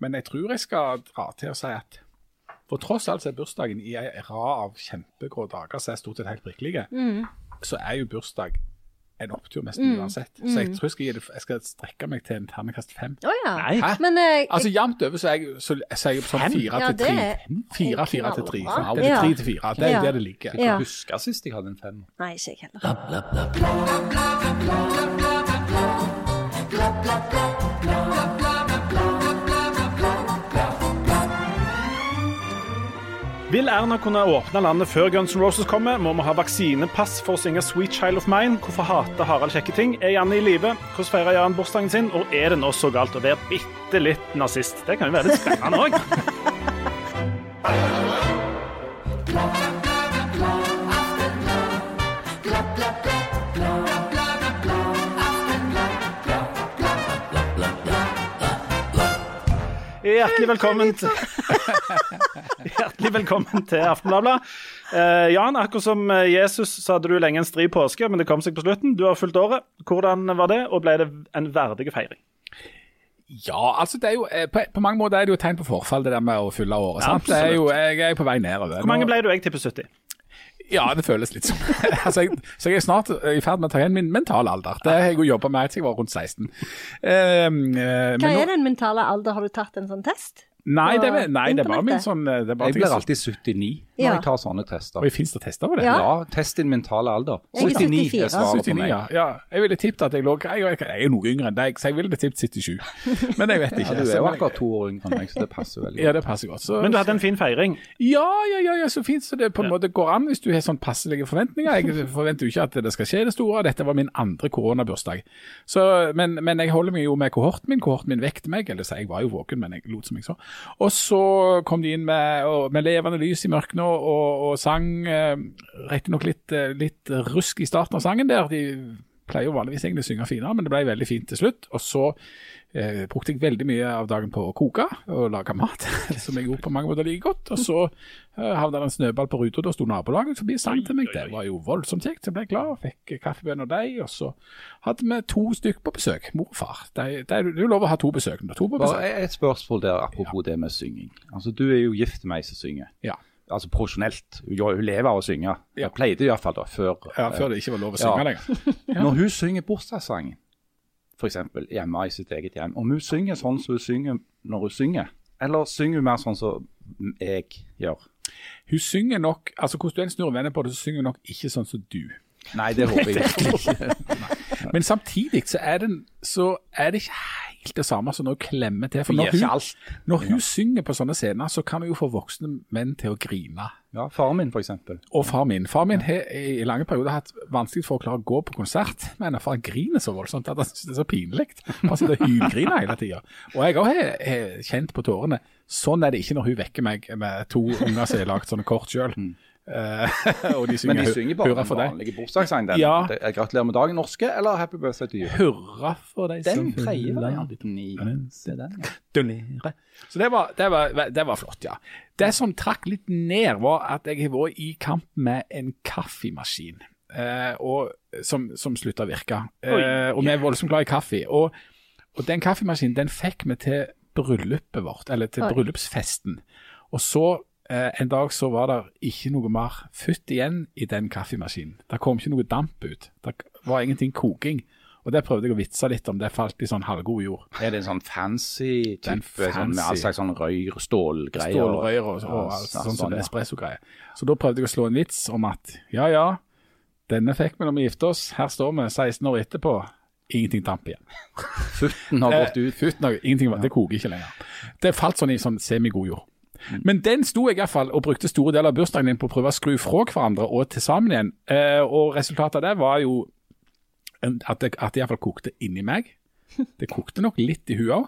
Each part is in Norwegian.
Men jeg tror jeg skal dra til å si at for tross alt så er bursdagen i ei rad av kjempegrå dager som er stort sett helt prikkelige, så er jo bursdag en opptur nesten uansett. Så jeg tror jeg skal, gi det, jeg skal strekke meg til en terningkast fem. Oh, ja. Nei. Hæ? Men uh, Altså jevnt over så er jeg, så, så er jeg sånn fire Ja, til tre. er Fire, fire til tre. knallbra. Sånn. Det er Ja. tre til fire. Det er der det ligger. Jeg kan Ja. huske sist jeg hadde en fem. Nei, ikke jeg heller. Vil Erna kunne åpne landet før Guns N' Roses kommer, må vi ha vaksinepass for å synge 'Sweet Child of Mine'. Hvorfor hater Harald kjekke ting? Er Janne i live? Hvordan feirer Jan bursdagen sin? Og er det nå så galt å være bitte litt nazist? Det kan jo være litt spennende òg. Hjertelig velkommen til Hjertelig velkommen til Aftenbladet. Eh, Jan, akkurat som eh, Jesus så hadde du lenge en stri påske, men det kom seg på slutten. Du har fulgt året. Hvordan var det, og ble det en verdig feiring? Ja, altså det er jo, eh, på, på mange måter er det jo tegn på forfall, det der med å fylle året. Ja, sant? Det er jo, jeg er på vei nedover. Hvor mange ble du? Jeg tipper 70. Ja, det føles litt som altså, jeg, Så jeg er snart i ferd med å ta igjen min mentale alder. Det har jeg jo jobba med siden jeg var rundt 16. Eh, eh, men Hva nå- er den mentale alder? Har du tatt en sånn test? Nei, det, nei, det var min sånn eh, det Jeg blir alltid 79 når Ja. jeg tar sånne tester. Oi, Fins det tester på det? Ja. Ja, test din mentale alder. Er 79 74. er svaret på meg. ja. ja. Jeg ville tippet at jeg lå Jeg, jeg, jeg er noe yngre enn deg, så jeg ville tippet 77. Men jeg vet ikke. Ja, du er jo akkurat to år yngre enn meg, så det passer veldig godt. Ja, det passer godt. Så, Men du hadde en fin feiring. Ja, ja, ja, ja, så fint så det på en måte går an hvis du har sånn passelige forventninger. Jeg forventer jo ikke at det skal skje det store. Dette var min andre koronabursdag. Så, men, men jeg holder meg jo med kohorten min. Kohorten min vekte meg. Eller så jeg var jo våken, men jeg lot som jeg så. Og så kom de inn med, med levende lys i mørket og, og, sang eh, riktignok litt, eh, litt rusk i starten av sangen der. De pleier jo vanligvis egentlig å synge finere, men det ble veldig fint til slutt. Og så eh, brukte jeg veldig mye av dagen på å koke og lage mat, som jeg gjorde på mange måter like godt. Og så eh, havna det en snøball på ruta, da sto nabolaget forbi og sang til meg. Det var jo voldsomt kjekt. Jeg ble glad, fikk kaffebønn og deig, og så hadde vi to stykker på besøk, mor og far. Det, det er jo lov å ha to besøk. To på besøk. Bare et spørsmål der apropos det med synging. Altså, Du er jo gift med ei som synger. Ja. Altså profesjonelt. Hun, lever av å synge. Ja. Jeg pleide fall da, før. Ja, før det ikke var lov å synge Ja. lenger. Når hun synger bursdagssangen, f.eks. hjemme i sitt eget hjem, om hun synger sånn som hun synger når hun synger, eller synger hun mer sånn som jeg gjør? Hun synger nok altså Hvordan du enn snur og vender på det, så synger hun nok ikke sånn som du. Nei, det håper jeg ikke. Men samtidig så er, det, så er det ikke helt det samme som når hun klemmer til. For når hun, når hun synger på sånne scener, så kan hun jo få voksne menn til å grine. Ja, Faren min, f.eks. Og far min. Far min har i lange perioder hatt vanskelig for å klare å gå på konsert henne, for han griner så voldsomt at han synes det er så pinlig. Han sitter og hylgriner hele tida. Og jeg òg har kjent på tårene. Sånn er det ikke når hun vekker meg med to unger som har lagd sånne kort sjøl. Og de synger, Men de synger bare hurra for deg. vanlige bursdagssang. Den. Ja. Det er Gratulerer med dagen, norske, eller Happy birthday to you? Hurra for deg Den som fyller den. Donere. Så det var, det, var, det var flott, ja. Det som trakk litt ned, var at jeg har vært i kamp med en kaffemaskin. Eh, og, som, som slutta å virke. Eh, og vi er voldsomt glad i kaffe. Og, og den kaffemaskinen den fikk vi til bryllupet vårt, eller til Oi. bryllupsfesten. Og så eh, en dag så var det ikke noe mer futt igjen i den kaffemaskinen. Det kom ikke noe damp ut. Det var ingenting koking. Og det prøvde jeg å vitse litt om, det falt i sånn halvgod jord. Er det en sånn fancy type fancy. sånn, med all slags sånn røyr, stålgreier? Stålrøyr og, og, og, alt sånn, sånn sånn espresso-greier. Så da prøvde jeg å slå en vits om at ja, ja, denne fikk vi når vi gifte oss. Her står vi 16 år etterpå. Ingenting damp igjen. Futten har gått Eh, ut. Futten har- ingenting, Det koker ikke lenger. Det falt sånn i sånn semigod jord. Mm. Men den sto jeg iallfall og brukte store deler av bursdagen din på å prøve å skru fra hverandre og til sammen igjen. Eh, og resultatet av det var jo at det, at det iallfall kokte inni meg. Det kokte nok litt i huet òg,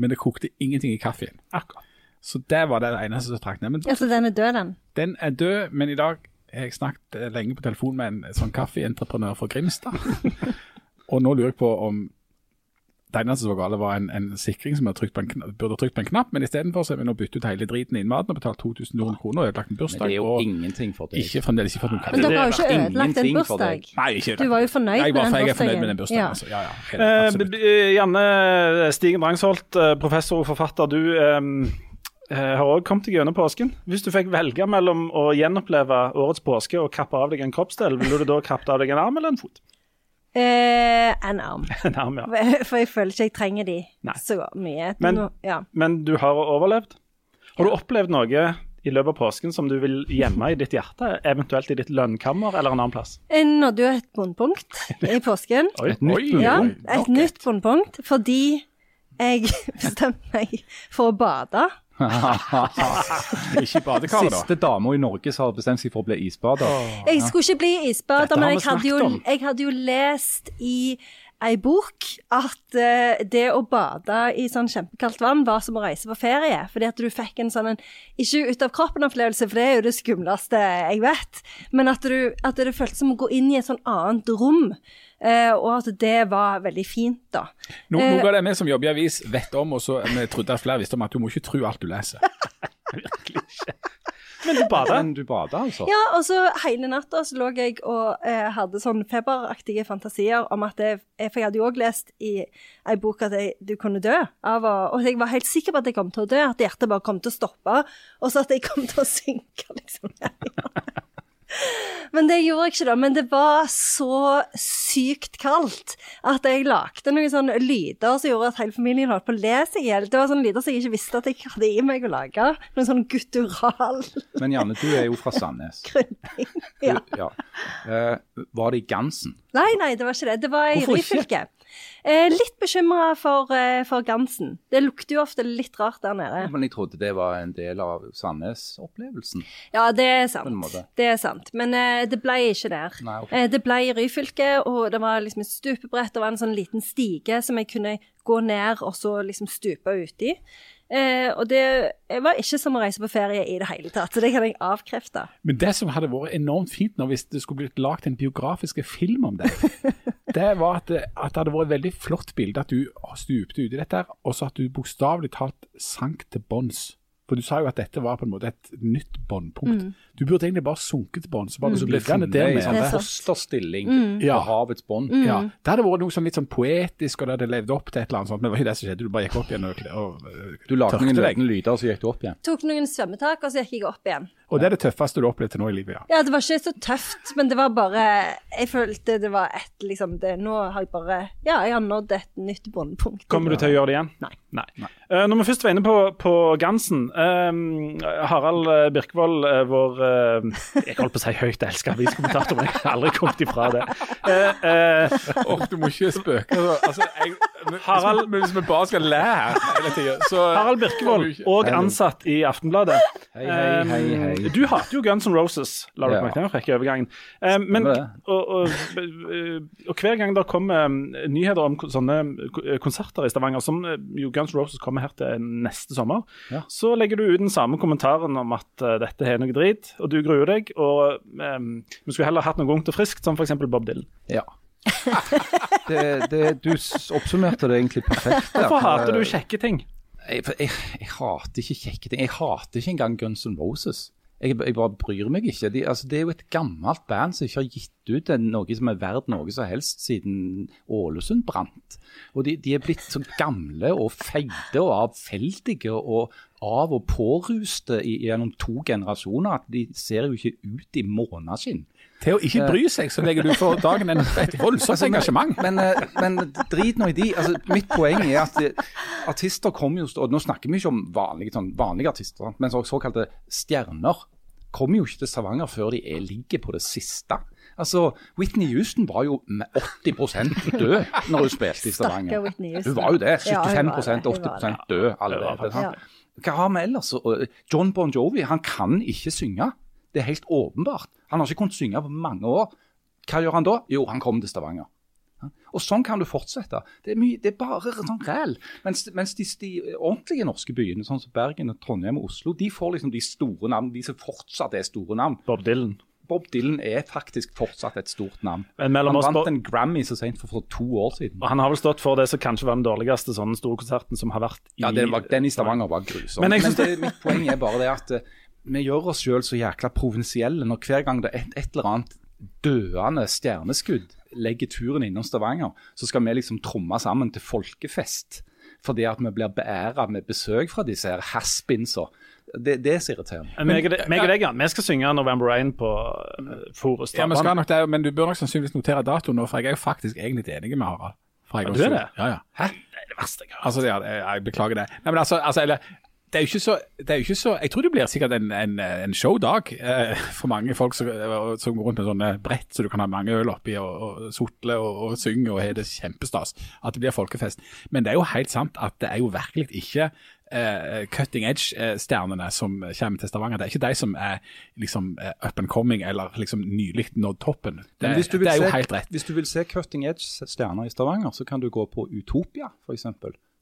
men det kokte ingenting i kaffen. Akkurat. Så det var det eneste som trakk ned. Men Altså, den er død, den. den er død, men i dag har jeg snakket lenge på telefon med en sånn kaffeentreprenør fra Grimstad. og nå lurer jeg på om Det eneste som var galt, var en, en sikring som trykt på en knapp, burde trykt på en knapp, men istedenfor så har vi nå byttet ut hele driten i innmaten og betalt 2200 kroner og ødelagt en Men det er jo ingenting for deg. ikke fremdeles ikke fått noen Men dere har jo ikke ødelagt en bursdag. Nei, ikke Du var jo fornøyd jeg med den bursdagen. Jeg er fornøyd med den bursdagen, Ja. altså. Ja, ja, helt, Eh, b- Janne Stigen Drangsholt, eh, professor og forfatter. Du eh, eh, har òg kommet deg gjennom påsken. Hvis du fikk velge mellom å gjenoppleve årets påske og kappe av deg en kroppsdel, ville du da kappet av deg en arm eller en fot? Eh, en arm. En arm, ja. For jeg føler ikke jeg trenger de Nei. så mye. Men- Nå- ja. Men du har overlevd. Har du opplevd noe i løpet av påsken som du vil gjemme i ditt hjerte, eventuelt i ditt lønnkammer eller en annen plass? Jeg nådde jo et bunnpunkt i påsken. Oi. Et nytt bunnpunkt. et nytt bunnpunkt, fordi jeg bestemte meg for å bade. Ikke i badekaret, da. Siste dama i Norge som har bestemt seg for å bli isbader. Jeg skulle ikke bli isbader, men jeg hadde, jo, jeg hadde jo lest i ei bok at uh, det å bade i sånn kjempekaldt vann var som å reise på ferie. Fordi at du fikk en sånn en ikke ut av kroppen-opplevelse, for det er jo det skumleste jeg vet, men at, du, at det føltes som å gå inn i et sånn annet rom. Uh, og at det var veldig fint, da. No, noe uh, av det vi som jobber i avis vet om, og så vi trodde at flere visste om, at du må ikke tro alt du leser. Men du bada? Men du bada, altså? Ja, og så hele natta så lå jeg og eh, hadde sånn feberaktige fantasier om at jeg, For jeg hadde jo òg lest i ei bok at jeg, du kunne dø av å Og jeg var helt sikker på at jeg kom til å dø, at hjertet bare kom til å stoppe, og så at jeg kom til å synke, liksom. Men det gjorde jeg ikke, da. Men det var så sykt kaldt at jeg lagde noen sånne lyder som gjorde at hele familien holdt på å le seg i hjel. Det var sånne lyder som jeg ikke visste at jeg hadde i meg å lage. Noen sånn guttural Men Janne, du er jo fra Sandnes. grunning. Ja. Du, ja. Uh, var det i Gansen? Nei, nei, det var ikke det. Det var i? Ryfylke. Eh, litt bekymra for, eh, for gansen. Det lukter jo ofte litt rart der nede. Men jeg trodde det var en del av Sandnes-opplevelsen. Ja, det er sant. Det er sant. Men eh, det ble ikke der. Nei, okay. eh, det ble i Ryfylke, og det var liksom et stupebrett. Det var en sånn liten stige som jeg kunne gå ned og så liksom stupe uti. Eh, og det var ikke som å reise på ferie i det hele tatt, så det kan jeg avkrefte. Men det som hadde vært enormt fint nå, hvis det skulle blitt lagd en biografisk film om deg, det var at det, at det hadde vært et veldig flott bilde at du stupte uti dette, og så at du bokstavelig talt sank til bunns. For du sa jo at dette var på en måte et nytt båndpunkt. Du burde egentlig bare sunket til. Bare Så mm. ble funnet der med. Det sant. fosterstilling mm. på havets bånd. Ja, Det hadde vært noe sånn litt sånn poetisk, og det hadde levd opp til et eller annet sånt. Men det var ikke det som skjedde. Du bare gikk opp igjen og, og øh, Du lagde noen løgne lyder, så gikk du opp igjen. Tok noen svømmetak, og så gikk jeg opp igjen. Og det er det tøffeste du har opplevd til nå i livet, ja. Ja, det var ikke så tøft, men det var bare Jeg følte det var et liksom det, Nå har jeg bare Ja, jeg har nådd et nytt båndpunkt. Kommer du til å gjøre det igjen? Nei. Eh, når vi først var inne på, på Gansen eh, Harald Birkvold, Birkevold, eh, vår uh, Jeg holdt på å si høyt elska aviskommentator, men jeg har aldri kommet ifra det. Uh, uh, Åh, du må ikke spøke. Altså, jeg, men, Harald- men hvis vi bare skal le her hele tida, så Harald Birkevold, og ansatt i Aftenbladet. Hei, hei, hei, hei. Eh, Du hater jo Guns N' Roses, la du Ja. merke til frekke overgangen. Eh, men, og, og, eh, og hver gang det kommer eh, nyheter om sånne eh, konserter i Stavanger, som eh, jo Guns N' Roses kommer her til neste sommer, Ja. så legger du ut den samme kommentaren om at uh, dette er noe drit, og du gruer deg. Og um, vi skulle heller hatt noe ungt og friskt, som f.eks. Bob Dylan. Ja. Det, det, du oppsummerte det egentlig perfekt. der. Hvorfor hater du kjekke ting? Jeg, jeg, jeg hater ikke kjekke ting. Jeg hater ikke engang Guns N' Roses. Jeg, jeg bare bryr meg ikke. De, altså, det er jo et gammelt band som ikke har gitt ut en, noe som er verdt noe som helst siden Ålesund brant. Og de, de er blitt så gamle og feite og avfeldige og av- og påruste i, gjennom to generasjoner at de ser jo ikke ut i måneskinn. Til å ikke bry seg, så legger du for dagen en, et voldsomt engasjement. Men, eh, men drit nå i de. Altså, mitt poeng er at eh, artister kommer jo og Nå snakker vi ikke om vanlige, sånn, vanlige artister, men så, såkalte stjerner kommer jo ikke til Stavanger før de er, ligger på det siste. Altså, Whitney Houston var jo med 80 død når hun spilte i Stavanger. Hun var jo det. Ja, hun 75 var det, hun var 80 død allerede. Ja. Hva har vi ellers? John Bon Jovi han kan ikke synge. Det er helt åpenbart. Han har ikke kunnet synge på mange år. Hva gjør han da? Jo, han kommer til Stavanger. Og Sånn kan du fortsette. Det er, mye, det er bare sånn ræl. Mens, mens de, de ordentlige norske byene, sånn som Bergen, og Trondheim og Oslo, de får liksom de store navn, de som fortsatt er store navn. Bob Dylan. Bob Dylan er faktisk fortsatt et stort navn. Men Han vant en Grammy så sent for, for to år siden. Og han har vel stått for det som kanskje var den dårligste sånne store konserten som har vært i Ja, den, var, den i Stavanger var grusom. Men Men, jeg synes det, mitt poeng er bare det at eh, vi gjør oss sjøl så jækla provinsielle når hver gang det er et, et eller annet døende stjerneskudd legger turen innom Stavanger, så skal vi liksom tromme sammen til folkefest. Fordi at vi blir beæra med besøk fra disse her haspinsa. Det, det er så irriterende. Men meg og deg- Jan, vi skal synge 'November Rain' på uh, Forus. Ja, vi skal nok det, men du bør nok sannsynligvis notere datoen nå, for jeg er jo faktisk egentlig enig med Harald. Ja, du er det? Ja, ja. Hæ? Det er det verste jeg har hørt. Altså, ja, jeg, jeg beklager det. Nei, men altså, altså eller, det er jo ikke så, det jo ikke så Jeg tror det blir sikkert en, en, en showdag eh, for mange folk som, som går rundt med sånne brett så du kan ha mange øl oppi og, og sotle og, og synge og har det kjempestas. At det blir folkefest. Men det er jo helt sant at det er jo virkelig ikke eh, cutting edge-stjernene som kommer til Stavanger. Det er ikke de som er liksom eh, up and coming eller liksom nylig nådd toppen. Det, Men hvis du vil det er jo se- helt rett. Hvis du vil se cutting edge-stjerner i Stavanger, så kan du gå på Utopia f.eks.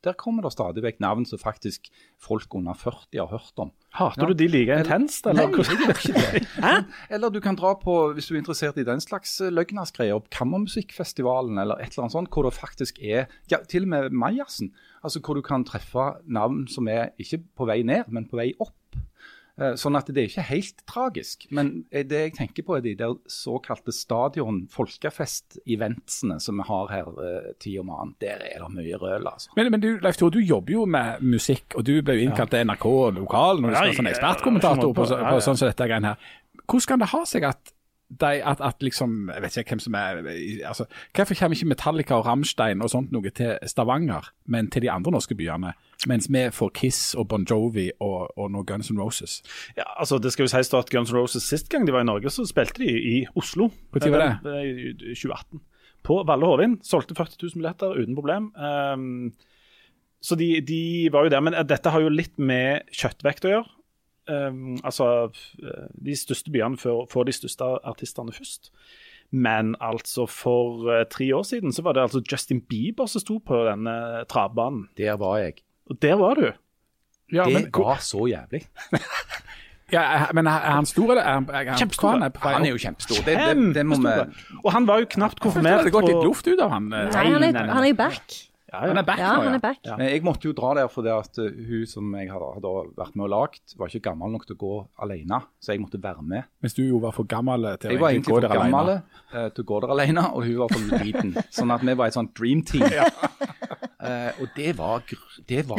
Der kommer det stadig vekk navn som faktisk folk under 40 har hørt om. Hater du de like intenst, eller? Nei, jeg gjør ikke det. Eller du kan dra på, hvis du er interessert i den slags eh, opp Kammermusikkfestivalen eller et eller annet sånt, hvor det faktisk er ja, Til og med Majassen. Altså hvor du kan treffe navn som er ikke på vei ned, men på vei opp. Eh, Sånn at det er ikke helt tragisk. Men eh, det jeg tenker på er de der såkalte stadion folkefest-eventsene som vi har her eh, tid om annen. Der er det mye røl, altså. Men, men du, Leif Tore, du jobber jo med musikk, og du ble jo innkalt til NRK lokal når du skal være sånn ekspertkommentator på, på, på sånn som dette greiene her. Hvordan kan det ha seg at de, at, at liksom, jeg vet ikke hvem som er altså, Hvorfor kommer ikke Metallica og Rammstein og sånt noe til Stavanger, men til de andre norske byene? Mens vi får Kiss og Bon Jovi og, og nå Guns N' Roses. Ja, altså Det skal jo sies da at Guns N' Roses sist gang de var i Norge, så spilte de i Oslo. Hvor tid var det? Eh, I 2018. På Valle Hovin. Solgte 40 000 billetter uten problem. Um, så de, de var jo der. Men eh, dette har jo litt med kjøttvekt å gjøre. Um, altså, eh, De største byene får, får de største artistene først. Men altså for uh, tre år siden så var det altså Justin Bieber som sto på denne travbanen. Der var jeg. Og der var du. Ja, Det men, var så jævlig. ja, men er han stor, eller? Er han, er han, Kjempestor. Han er, Han er jo kjempestor. Det, det, det må vi Og han var jo knapt konfirmert. det har gått litt luft ut av han. eh. Nei, han er, nei, nei, nei. han er jo back. Ja, Han er back Ja, nå, han er back. Men jeg måtte jo dra der fordi at uh, hun som jeg hadde, hadde vært med og lagd, var ikke gammel nok til å gå alene, så jeg måtte være med. Mens du jo var for gammel til å Jeg var egentlig egentlig gå for der alene. gammel uh, til å gå der alene, og hun var for liten. Sånn at vi var et sånt dream team. Uh, og det var gr- Det var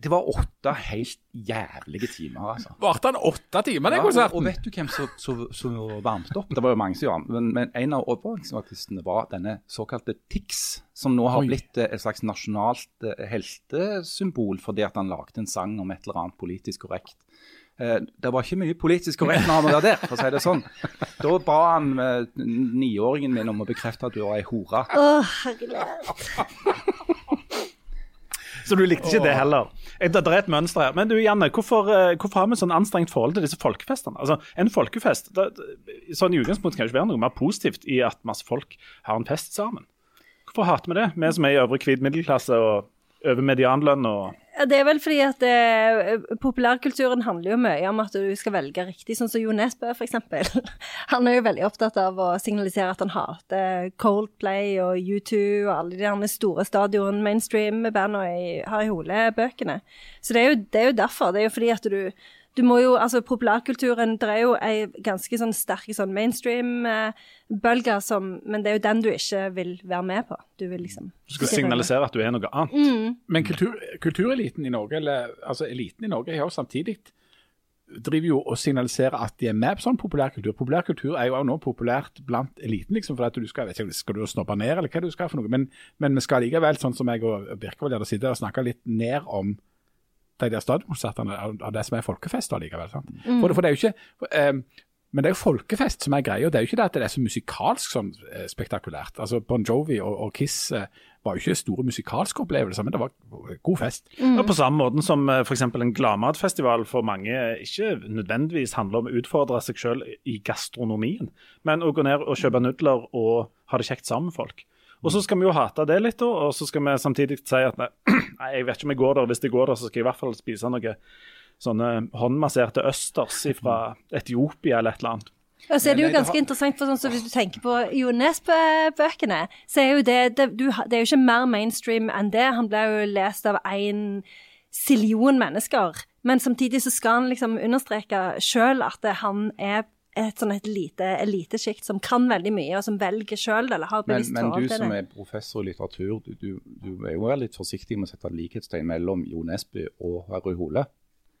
Det var åtte helt jævlige timer, altså. Varte han åtte timer, den Ja, og, og vet du hvem som- som som varmet opp? Det var jo mange som gjorde men, men en av overgangsartistene var denne såkalte Tix, som nå har Oi. blitt eh, et slags nasjonalt eh, heltesymbol fordi at han lagde en sang om et eller annet politisk korrekt. Eh, Det var ikke mye politisk korrekt når han var der, for å si det sånn. Da ba han niåringen min om å bekrefte at du var ei hore. Å, herregud. Så du likte ikke det heller. Det det er et mønster her. Men du Janne, hvorfor, eh, hvorfor har vi sånn anstrengt forhold til disse folkefestene? Altså, En folkefest det- sånn i utgangspunktet kan det ikke være noe mer positivt i at masse folk har en fest sammen. Hvorfor hater vi det, vi som er i øvre hvit middelklasse og over medianlønn og Det er vel fordi at eh, populærkulturen handler jo mye om at du skal velge riktig, sånn som Jo Nesbø f.eks. Han er jo veldig opptatt av å signalisere at han hater Coldplay og U2 og alle de andre store stadion mainstream-bandene i holebøkene. Så det er, jo, det er jo derfor. Det er jo fordi at du du må jo, altså Populærkulturen det er jo ei ganske sånn sterk sånn mainstream-bølge, som men det er jo den du ikke vil være med på. Du vil liksom Du skal signalisere at du er noe annet. Men kultur, kultureliten i Norge, eller altså eliten i Norge, har jo samtidig driver jo og signaliserer at de er med på sånn populærkultur. Populærkultur er jo også nå populært blant eliten, liksom, for at du skal, jeg vet ikke, skal du snobbe ned, eller hva du skal for noe, men, men vi skal likevel, sånn som jeg og Birkevold gjør, sitte og snakke litt ned om de der stadionkonsertene av, av det som er folkefest allikevel. sant? For, for det er jo ikke Um, Men det er jo folkefest som er greia, det er jo ikke det at det er så musikalsk sånn eh, spektakulært. Altså Bon Jovi og, og Kiss eh, var jo ikke store musikalske opplevelser, men det var god fest. Og på samme måten som f.eks. en gladmatfestival for mange ikke nødvendigvis handler om å utfordre seg selv i gastronomien, men å gå ned og kjøpe nudler og ha det kjekt sammen med folk. Og så skal vi jo hate det litt, og så skal vi samtidig si at nei, nei, jeg vet ikke om jeg går der. Hvis jeg går der, så skal jeg i hvert fall spise noe sånne håndmasserte østers fra Etiopia eller et eller annet. Og så er det jo ganske interessant, for sånn så hvis du tenker på Jo Nesbø-bøkene, så er jo det det, du, det er jo ikke mer mainstream enn det. Han ble jo lest av én sillion mennesker. Men samtidig så skal han liksom understreke sjøl at det, han er et sånn et lite elitesjikt som kan veldig mye, og som velger sjøl, eller har Men, det. men du til som det. er professor i litteratur, du, du, du er jo litt forsiktig med å sette likhetstegn mellom Jo Nesbø og Harry Hole.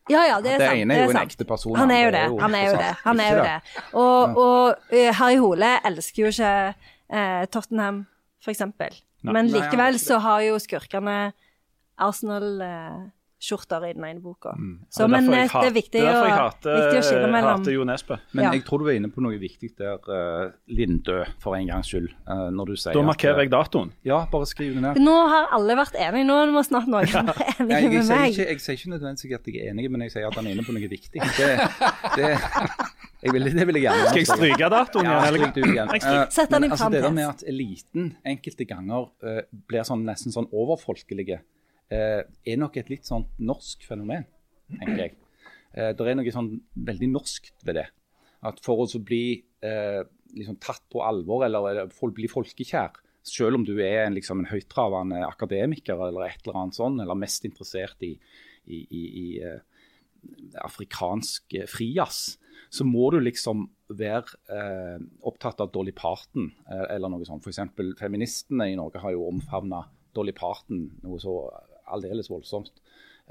Ja, ja, det er sant. Det ene er jo en ekte person, Han er jo det. Han er jo det. Han er jo det. Og, og eh, Harry Hole elsker jo ikke eh, Tottenham, for eksempel. Men likevel så har jo skurkene Arsenal-skjorter i den ene boka. Så, Det er men eh, det er hat- viktig, er å, hater, viktig å skille mellom hater Jo Nesbø. Men Ja. jeg tror du var inne på noe viktig der, uh, Lindø, for en gangs skyld. Uh, når du sier Da markerer at, jeg datoen. Ja, bare skriv det ned. Nå har alle vært enige, nå må snart noen være enige jeg, med meg. ikke, jeg sier ikke nødvendigvis at jeg er enig, men jeg sier at han er inne på noe viktig. Det, det, jeg vil, det vil jeg gjerne Skal jeg stryke datoen Ja, stryk du igjen. Uh. Eh, Sett den i altså, det der med at eliten enkelte ganger eh, blir sånn, nesten sånn overfolkelige, eh, er nok et litt sånn norsk fenomen, tenker jeg. Eh, det er noe sånn veldig norskt ved det. At for å bli eh, liksom tatt på alvor, eller, eller bli folkekjær, selv om du er en, liksom, en høyttravende akademiker eller et eller annet sånn, eller mest interessert i, i, i, i eh, afrikansk eh, frijazz, så må du liksom være eh, opptatt av Dolly Parton eh, eller noe sånt. F.eks. feministene i Norge har jo omfavna Dolly Parton noe så aldeles voldsomt.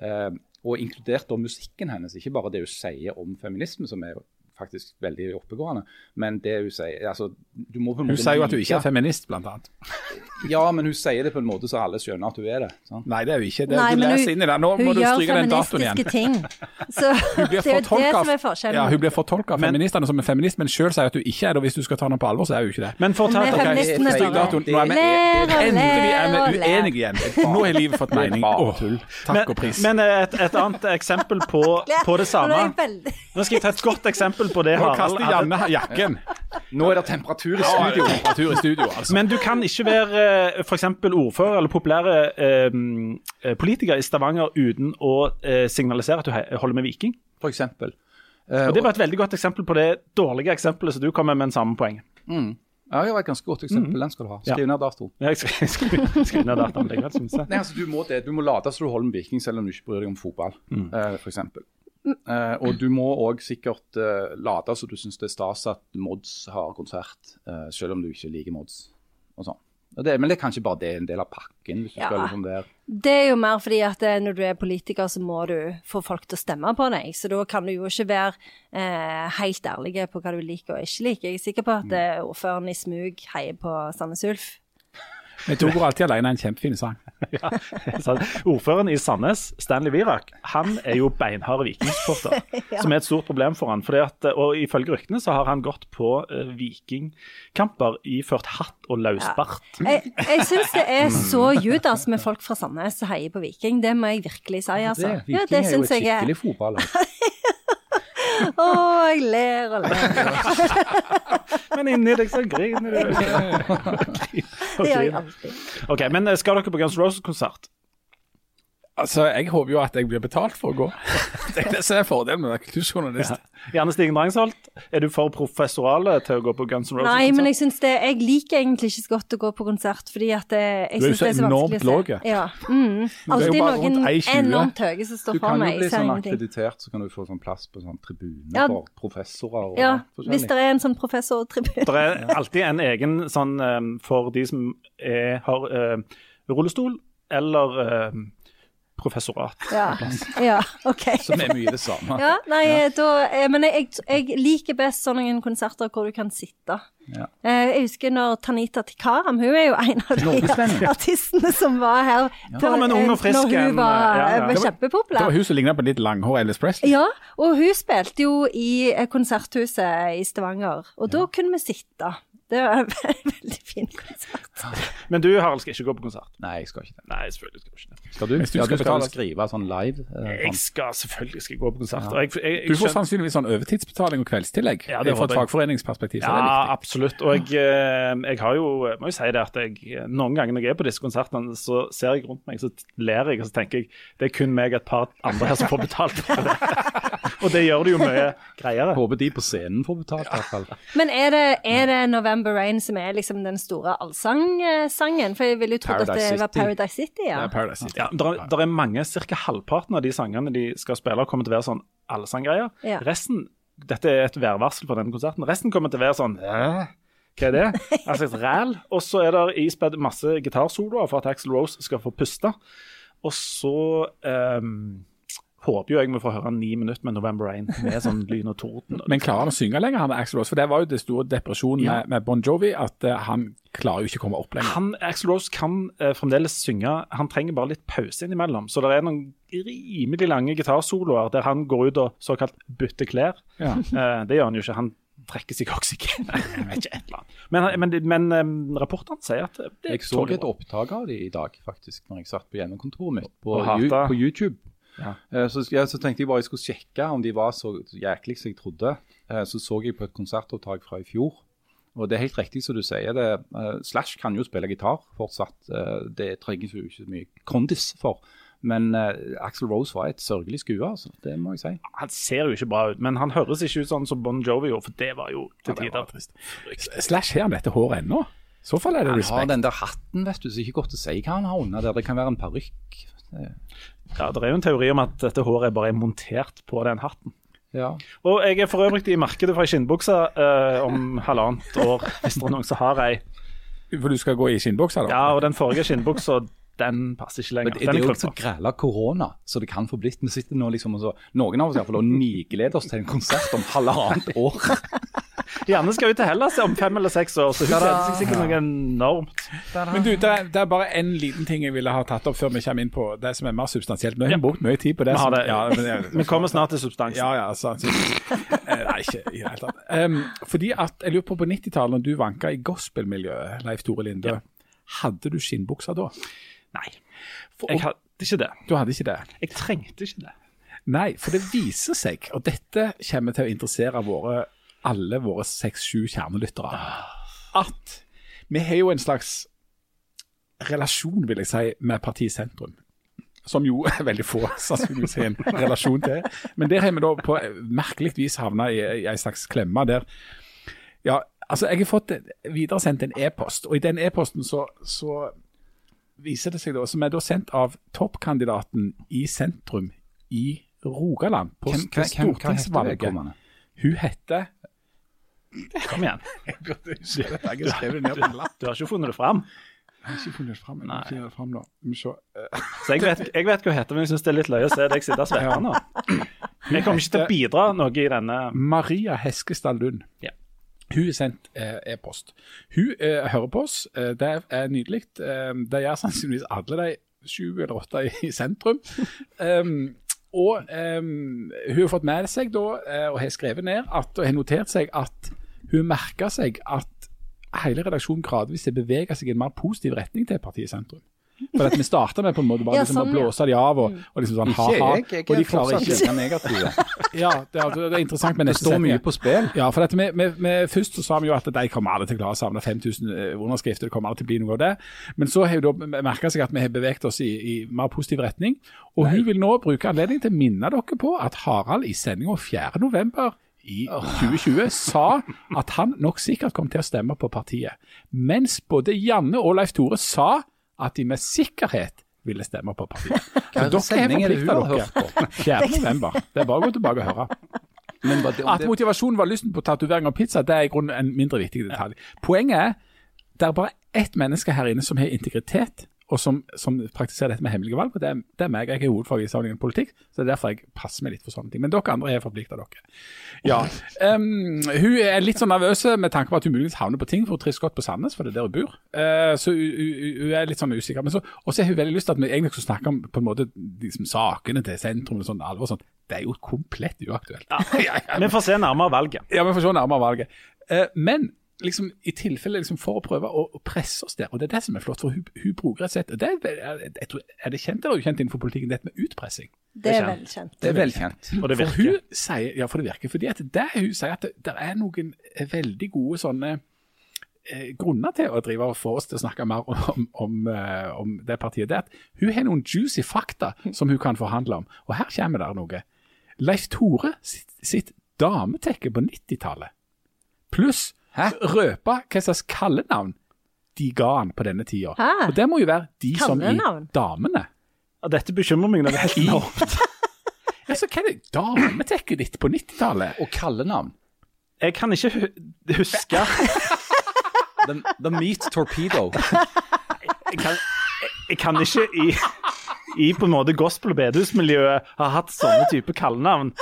Eh, og inkludert da musikken hennes, ikke bare det hun sier om feminisme, som er faktisk veldig oppegående, men det hun sier altså, du må på en Hun sier jo at du ikke er feminist, blant annet. Ja, men hun sier det på en måte så alle skjønner at hun er det. sant? Nei, det er hun ikke. Det, Nei, du leser hun- inn i det. Nå må du stryke den datoen igjen. ting. Så Hun blir det er jo det som er forskjellen. Ja, hun blir fortolka av feministene som en feminist, men sjøl sier at du ikke er det. og Hvis du skal ta henne på alvor, så er hun ikke det. Men for å ta er datoen. Nå er vi- ler Endelig er vi uenige igjen. Nå har livet fått mening. Åh, takk og pris. Men et, et annet eksempel på, på det samme. Nå skal jeg ta et godt eksempel på det Nå Harald kaster. Janne jakken. Nå er det temperatur i Ja, studio. Temperatur i studio, altså. Men du kan ikke være f.eks. ordfører eller populære eh, eh, politiker i Stavanger uten å eh, signalisere at du holder med Viking. For eksempel. Eh, Og Det var et veldig godt eksempel på det dårlige eksempelet som du kommer med med en samme poeng. Ja, det var et ganske godt eksempel. Den skal du ha. Skriv ned dato. Jeg skal skrive ned dataen likevel, synes jeg. Nei, altså, du må det. Du må late som du holder med Viking, selv om du ikke bryr deg om fotball, Mm. for eksempel. Eh, og du må òg sikkert uh, late som du syns det er stas at Mods har konsert, uh, selv om du ikke liker Mods. Og sånn. Det, men det er kanskje bare det en del av pakken. hvis du Ja. skal det, er. Det er jo mer fordi at når du er politiker, så må du få folk til å stemme på deg. Så da kan du jo ikke være eh, helt ærlig på hva du liker og ikke liker. Jeg er sikker på at mm. ordføreren i smug heier på Sandnes Ulf. Vi to går alltid alene en kjempefin sang. ja, ordføreren i Sandnes, Stanley Virak, han er jo beinhard vikingsupporter, som er et stort problem for han. Fordi at, og ifølge ryktene så har han gått på uh, vikingkamper iført hatt og løsbart. Jeg, jeg syns det er så Judas med folk fra Sandnes som heier på Viking. Det må jeg virkelig si, altså. det. Ja, Viking det er jo syns et jeg skikkelig fotballag. Å, jeg ler og ler. Men inni deg så griner du. Det gjør jeg alltid. OK, men eh, skal dere på Guns Roses-konsert? Altså, Jeg håper jo at jeg blir betalt for å gå. Det er det som er fordelen med å være kulturjournalist. Janne Stigen Drangsholt, er du for professorale til å gå på Guns N' Roses? Nei, men jeg syns det Jeg liker egentlig ikke så godt å gå på konsert, fordi at det, jeg Du er vanskelig å se. det er så enormt vanskelig å se. Ja. Mm. jo Alltid bare rundt noen 1,20. enormt høye som Du kan jo bli sånn ingenting. akkreditert, så kan du få sånn plass på sånn tribune Ja. for professorer og Ja, hvis det er en sånn professortribune. Det er alltid en egen sånn um, for de som er, har uh, rullestol eller eh, professorat. Ja. ja, OK. Som er mye det samme. Ja, nei, da eh, Men jeg, jeg liker best sånne konserter hvor du kan sitte. Ja. Eh, Jeg husker når Tanita Tikaram Hun er jo en av de artistene som var her på, Ja, men ung og eh, frisk når hun var, ja, ja. eh, Det var- Det kjempepopulær. var hun som lignet på litt langhår Elvis Presley. Ja, og hun spilte jo i eh, Konserthuset i Stavanger, og da kunne vi sitte. Det var en veldig fin konsert. Men du, Harald, skal ikke gå på konsert? Nei, jeg skal ikke det. Nei, selvfølgelig skal du ikke det. Skal du? Hvis du ja, skal du skal betale- skrive sånn live? eh, Jeg sånn. skal selvfølgelig skal gå på konsert. Ja. Jeg, jeg, jeg, Du får sannsynligvis sånn overtidsbetaling og kveldstillegg. Ja, det Fra et fagforeningsperspektiv. så det er Ja, viktig. absolutt. Og jeg, eh, jeg har jo må jo si det at jeg, noen ganger når jeg er på disse konsertene, så ser jeg rundt meg, så ler jeg, og så tenker jeg det er kun meg og et par andre her som får betalt for det. og det gjør det jo mye greiere. Håper de på scenen får betalt, i hvert fall. Men er det, er det November Rain som er liksom den store allsangsangen? For jeg ville jo trodd at det var City. Paradise City, ja. Er Paradise City. Ja, der, er- der er mange, Ca. halvparten av de sangene de skal spille, kommer til å være sånn allsanggreier. Ja. Resten Dette er et værvarsel for denne konserten. Resten kommer til å være sånn «Hæ? Hva er det? Altså et ræl. Og så er det ispedd masse gitarsoloer for at Axel Rose skal få puste. Og så ehm, håper jo jeg vi får høre ni minutter med November Rain med sånn lyn og torden. Men klarer han å synge lenger, han Axel Rose? For det var jo det store depresjonen Ja. med, Bon Jovi, at eh, han klarer jo ikke å komme opp lenger. Han, Axel Rose kan eh, fremdeles synge, han trenger bare litt pause innimellom. Så det er noen rimelig lange gitarsoloer der han går ut og såkalt bytter klær. Ja. Eh, det gjør han jo ikke. Han trekker seg oksygen. Jeg vet ikke, et eller annet. Men, men, men rapportene sier at det Jeg så et opptak av de i dag, faktisk, når jeg satt på hjemmekontoret mitt på, på YouTube. Ja. Eh, Så, ja, så tenkte jeg bare jeg skulle sjekke om de var så jæklig som jeg trodde. Eh, Så så jeg på et konsertopptak fra i fjor. Og det er helt riktig som du sier. det. eh, Slash kan jo spille gitar fortsatt. Det trenger jo ikke så mye kondis for. Men uh, Axel Rose var et sørgelig skue, altså. Det må jeg si. Han ser jo ikke bra ut, men han høres ikke ut sånn som Bon Jovi gjorde, for det var jo til Ja, tider. trist. Slash har han dette håret ennå? I så fall er det Han har den der hatten, vet du, så ikke godt å si hva han har under der. Det kan være en parykk. Ja, Det er jo en teori om at dette håret bare er montert på den hatten. Ja. Og jeg er for øvrig i markedet for ei skinnbukse eh, om halvannet år, hvis det er noen som har ei. For du skal gå i skinnbuksa, da? Ja, og den forrige skinnbuksa, den passer ikke Men lenger. det, er det er jo ikke så græla korona, så det kan få blitt. Vi sitter nå liksom og så, Noen av oss i hvert fall, og nigleder oss til en konsert om halvannet år. Janne skal ut til Hellas om fem eller seks år, så hun gleder seg sikkert noe enormt. Men du, det er, det er bare en liten ting jeg ville ha tatt opp før vi kommer inn på det som er mer substansielt. Nå har vi brukt mye tid på det. Vi har som- Ja, men jeg, Vi kommer snart til substansen. Ja, ja, sannsynligvis. Eh, Nei, ikke i det hele tatt. Um, fordi at, jeg lurer på på 90-tallet, når du vanka i gospelmiljøet, Leif Tore Linde, hadde du skinnbuksa da? Nei, For, jeg hadde ikke det. Du hadde ikke det? Jeg trengte ikke det. Nei, for det viser seg, og dette kommer til å interessere våre, alle våre seks-sju kjernelyttere, at vi har jo en slags relasjon, vil jeg si, med partiet Sentrum. Som jo er veldig få sannsynligvis har en relasjon til. Men der har vi da på merkelig vis havna i, i en slags klemme der Ja, altså jeg har fått videresendt en e-post, og i den e-posten så, så viser det seg da, som er da sendt av toppkandidaten i sentrum i Rogaland på Hvem, heter stortingsvalget. Hun heter Kom igjen. Lapp. Du har ikke funnet det fram. Jeg har ikke funnet det fram. Jeg det nå. Eh, Så jeg vet, jeg vet hva hun heter, men jeg syns det er litt løye å se deg sitte og svette nå. Jeg kommer ikke til å bidra noe i denne Maria Heskestad Lund. Ja. Hun har sendt eh, e-post. Hun eh, hører på oss. Eh, det er nydelig. Det gjør sannsynligvis alle de sju eller åtte i, i sentrum. Um, og um, hun har fått med seg da, eh, og har skrevet ned at, og har notert seg at hun merker seg at hele redaksjonen gradvis har beveget seg i en mer positiv retning til partiet Sentrum. For at Vi starta med på en måte bare Ja, liksom sånn, å blåse de av og, og liksom sånn Ikke ha-ha. jeg, jeg Og de er klarer ikke like negative. Ja, det er, det er interessant med Det står mye på spill. Ja, for vi, vi, vi, først så sa vi jo at de kommer alle til å klare å samle 5000 eh, underskrifter, det kommer alle til å bli noe av det. Men så har jo da merka seg at vi har beveget oss i, i mer positiv retning. Og hun vil nå bruke anledningen til å minne dere på at Harald i sendinga 4.11. i 2020 sa at han nok sikkert kom til å stemme på partiet. Mens både Janne og Leif Tore sa at de med sikkerhet ville stemme på partiet. Så dere er har? 4. november. Det er bare å gå tilbake og høre. Men det, At motivasjonen var lysten på tatovering og pizza, det er i grunnen en mindre viktig detalj. Poenget er det er bare ett menneske her inne som har integritet, og som, som praktiserer dette med hemmelige valg. og Det det er meg. Jeg er hovedfag i sammenlignet politikk, så det er derfor jeg passer meg litt for sånne ting. Men dere andre har forplikta dere. Ja. Um, hun er litt sånn nervøs med tanke på at hun muligens havner på ting, for hun trives godt på Sandnes, for det er der hun bor. Uh, så hun, hun, hun er litt sånn usikker. Men så, også har hun veldig lyst til at vi egentlig skal snakke om på en måte liksom, sakene til sentrum og sånn alvor og sånt. Det er jo komplett uaktuelt. Vi får se nærmere valget. Ja, vi får se nærmere valget. Uh, men liksom, i tilfelle liksom, for å prøve å, å presse oss der. Og det er det som er flott, for hun, hun bruker et sett det er, jeg, tror, er det kjent eller ukjent innenfor politikken, dette med utpressing? Det er velkjent. Det er velkjent. Og det For hun sier, ja, for det virker. Fordi at det hun sier at det, det er noen eh, veldig gode sånne eh, grunner til å drive og få oss til å snakke mer om, om, eh, om det partiet. Det er at hun har noen juicy fakta som hun kan forhandle om. Og her kommer det noe. Leif Tore sitt, sitt dametekke på 90-tallet, pluss Hæ? røpe hva slags kallenavn de ga han på denne tida. Hæ? Og det må jo være de som i Kallenavn? damene. Ja, Dette bekymrer meg noe helt enormt. Altså, hva er det dametekket ditt på 90-tallet? Og kallenavn. Jeg kan ikke hu huske The, the Meat Torpedo. jeg kan, jeg, jeg kan ikke i, i på en måte gospel- og bedehusmiljøet ha hatt sånne type kallenavn.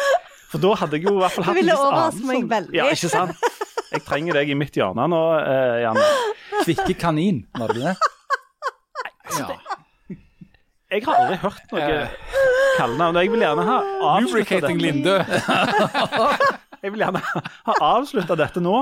For da hadde jeg jo i hvert fall hatt Du ville overraske meg veldig. Ja, ikke sant? Jeg trenger deg i mitt hjørne nå, eh, Janne. Kvikke kanin, var det det? Ja. Jeg har aldri hørt noe kallenavn. Jeg vil gjerne ha avslutta Lubricating dette. Linde. Jeg vil gjerne ha avslutta dette nå.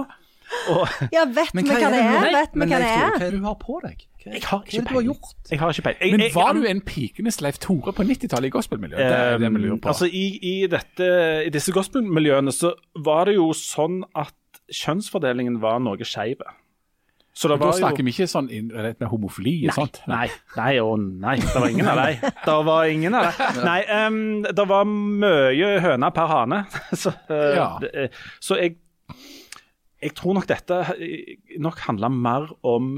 Og Ja, vet vi hva det er? Vet vi Men hva det Leif Tore, er? hva er det du har på deg? Hva, jeg har hva er ikke det du har peiling. gjort? Jeg har ikke peiling. Jeg- Men jeg- var jeg- du en pikenes Leif Tore på 90-tallet i gospelmiljøet? Det er det vi lurer på. Altså, i, i, dette, I disse gospelmiljøene så var det jo sånn at kjønnsfordelingen var noe skeiv. Så det var da snakker jo vi ikke sånn med homofili og sånt. Nei, nei og nei. Det var ingen av dem. Det var ingen av dem. Nei, um, det var mye høna per hane. Så, uh, Ja. eh, så jeg, jeg tror nok dette nok handla mer om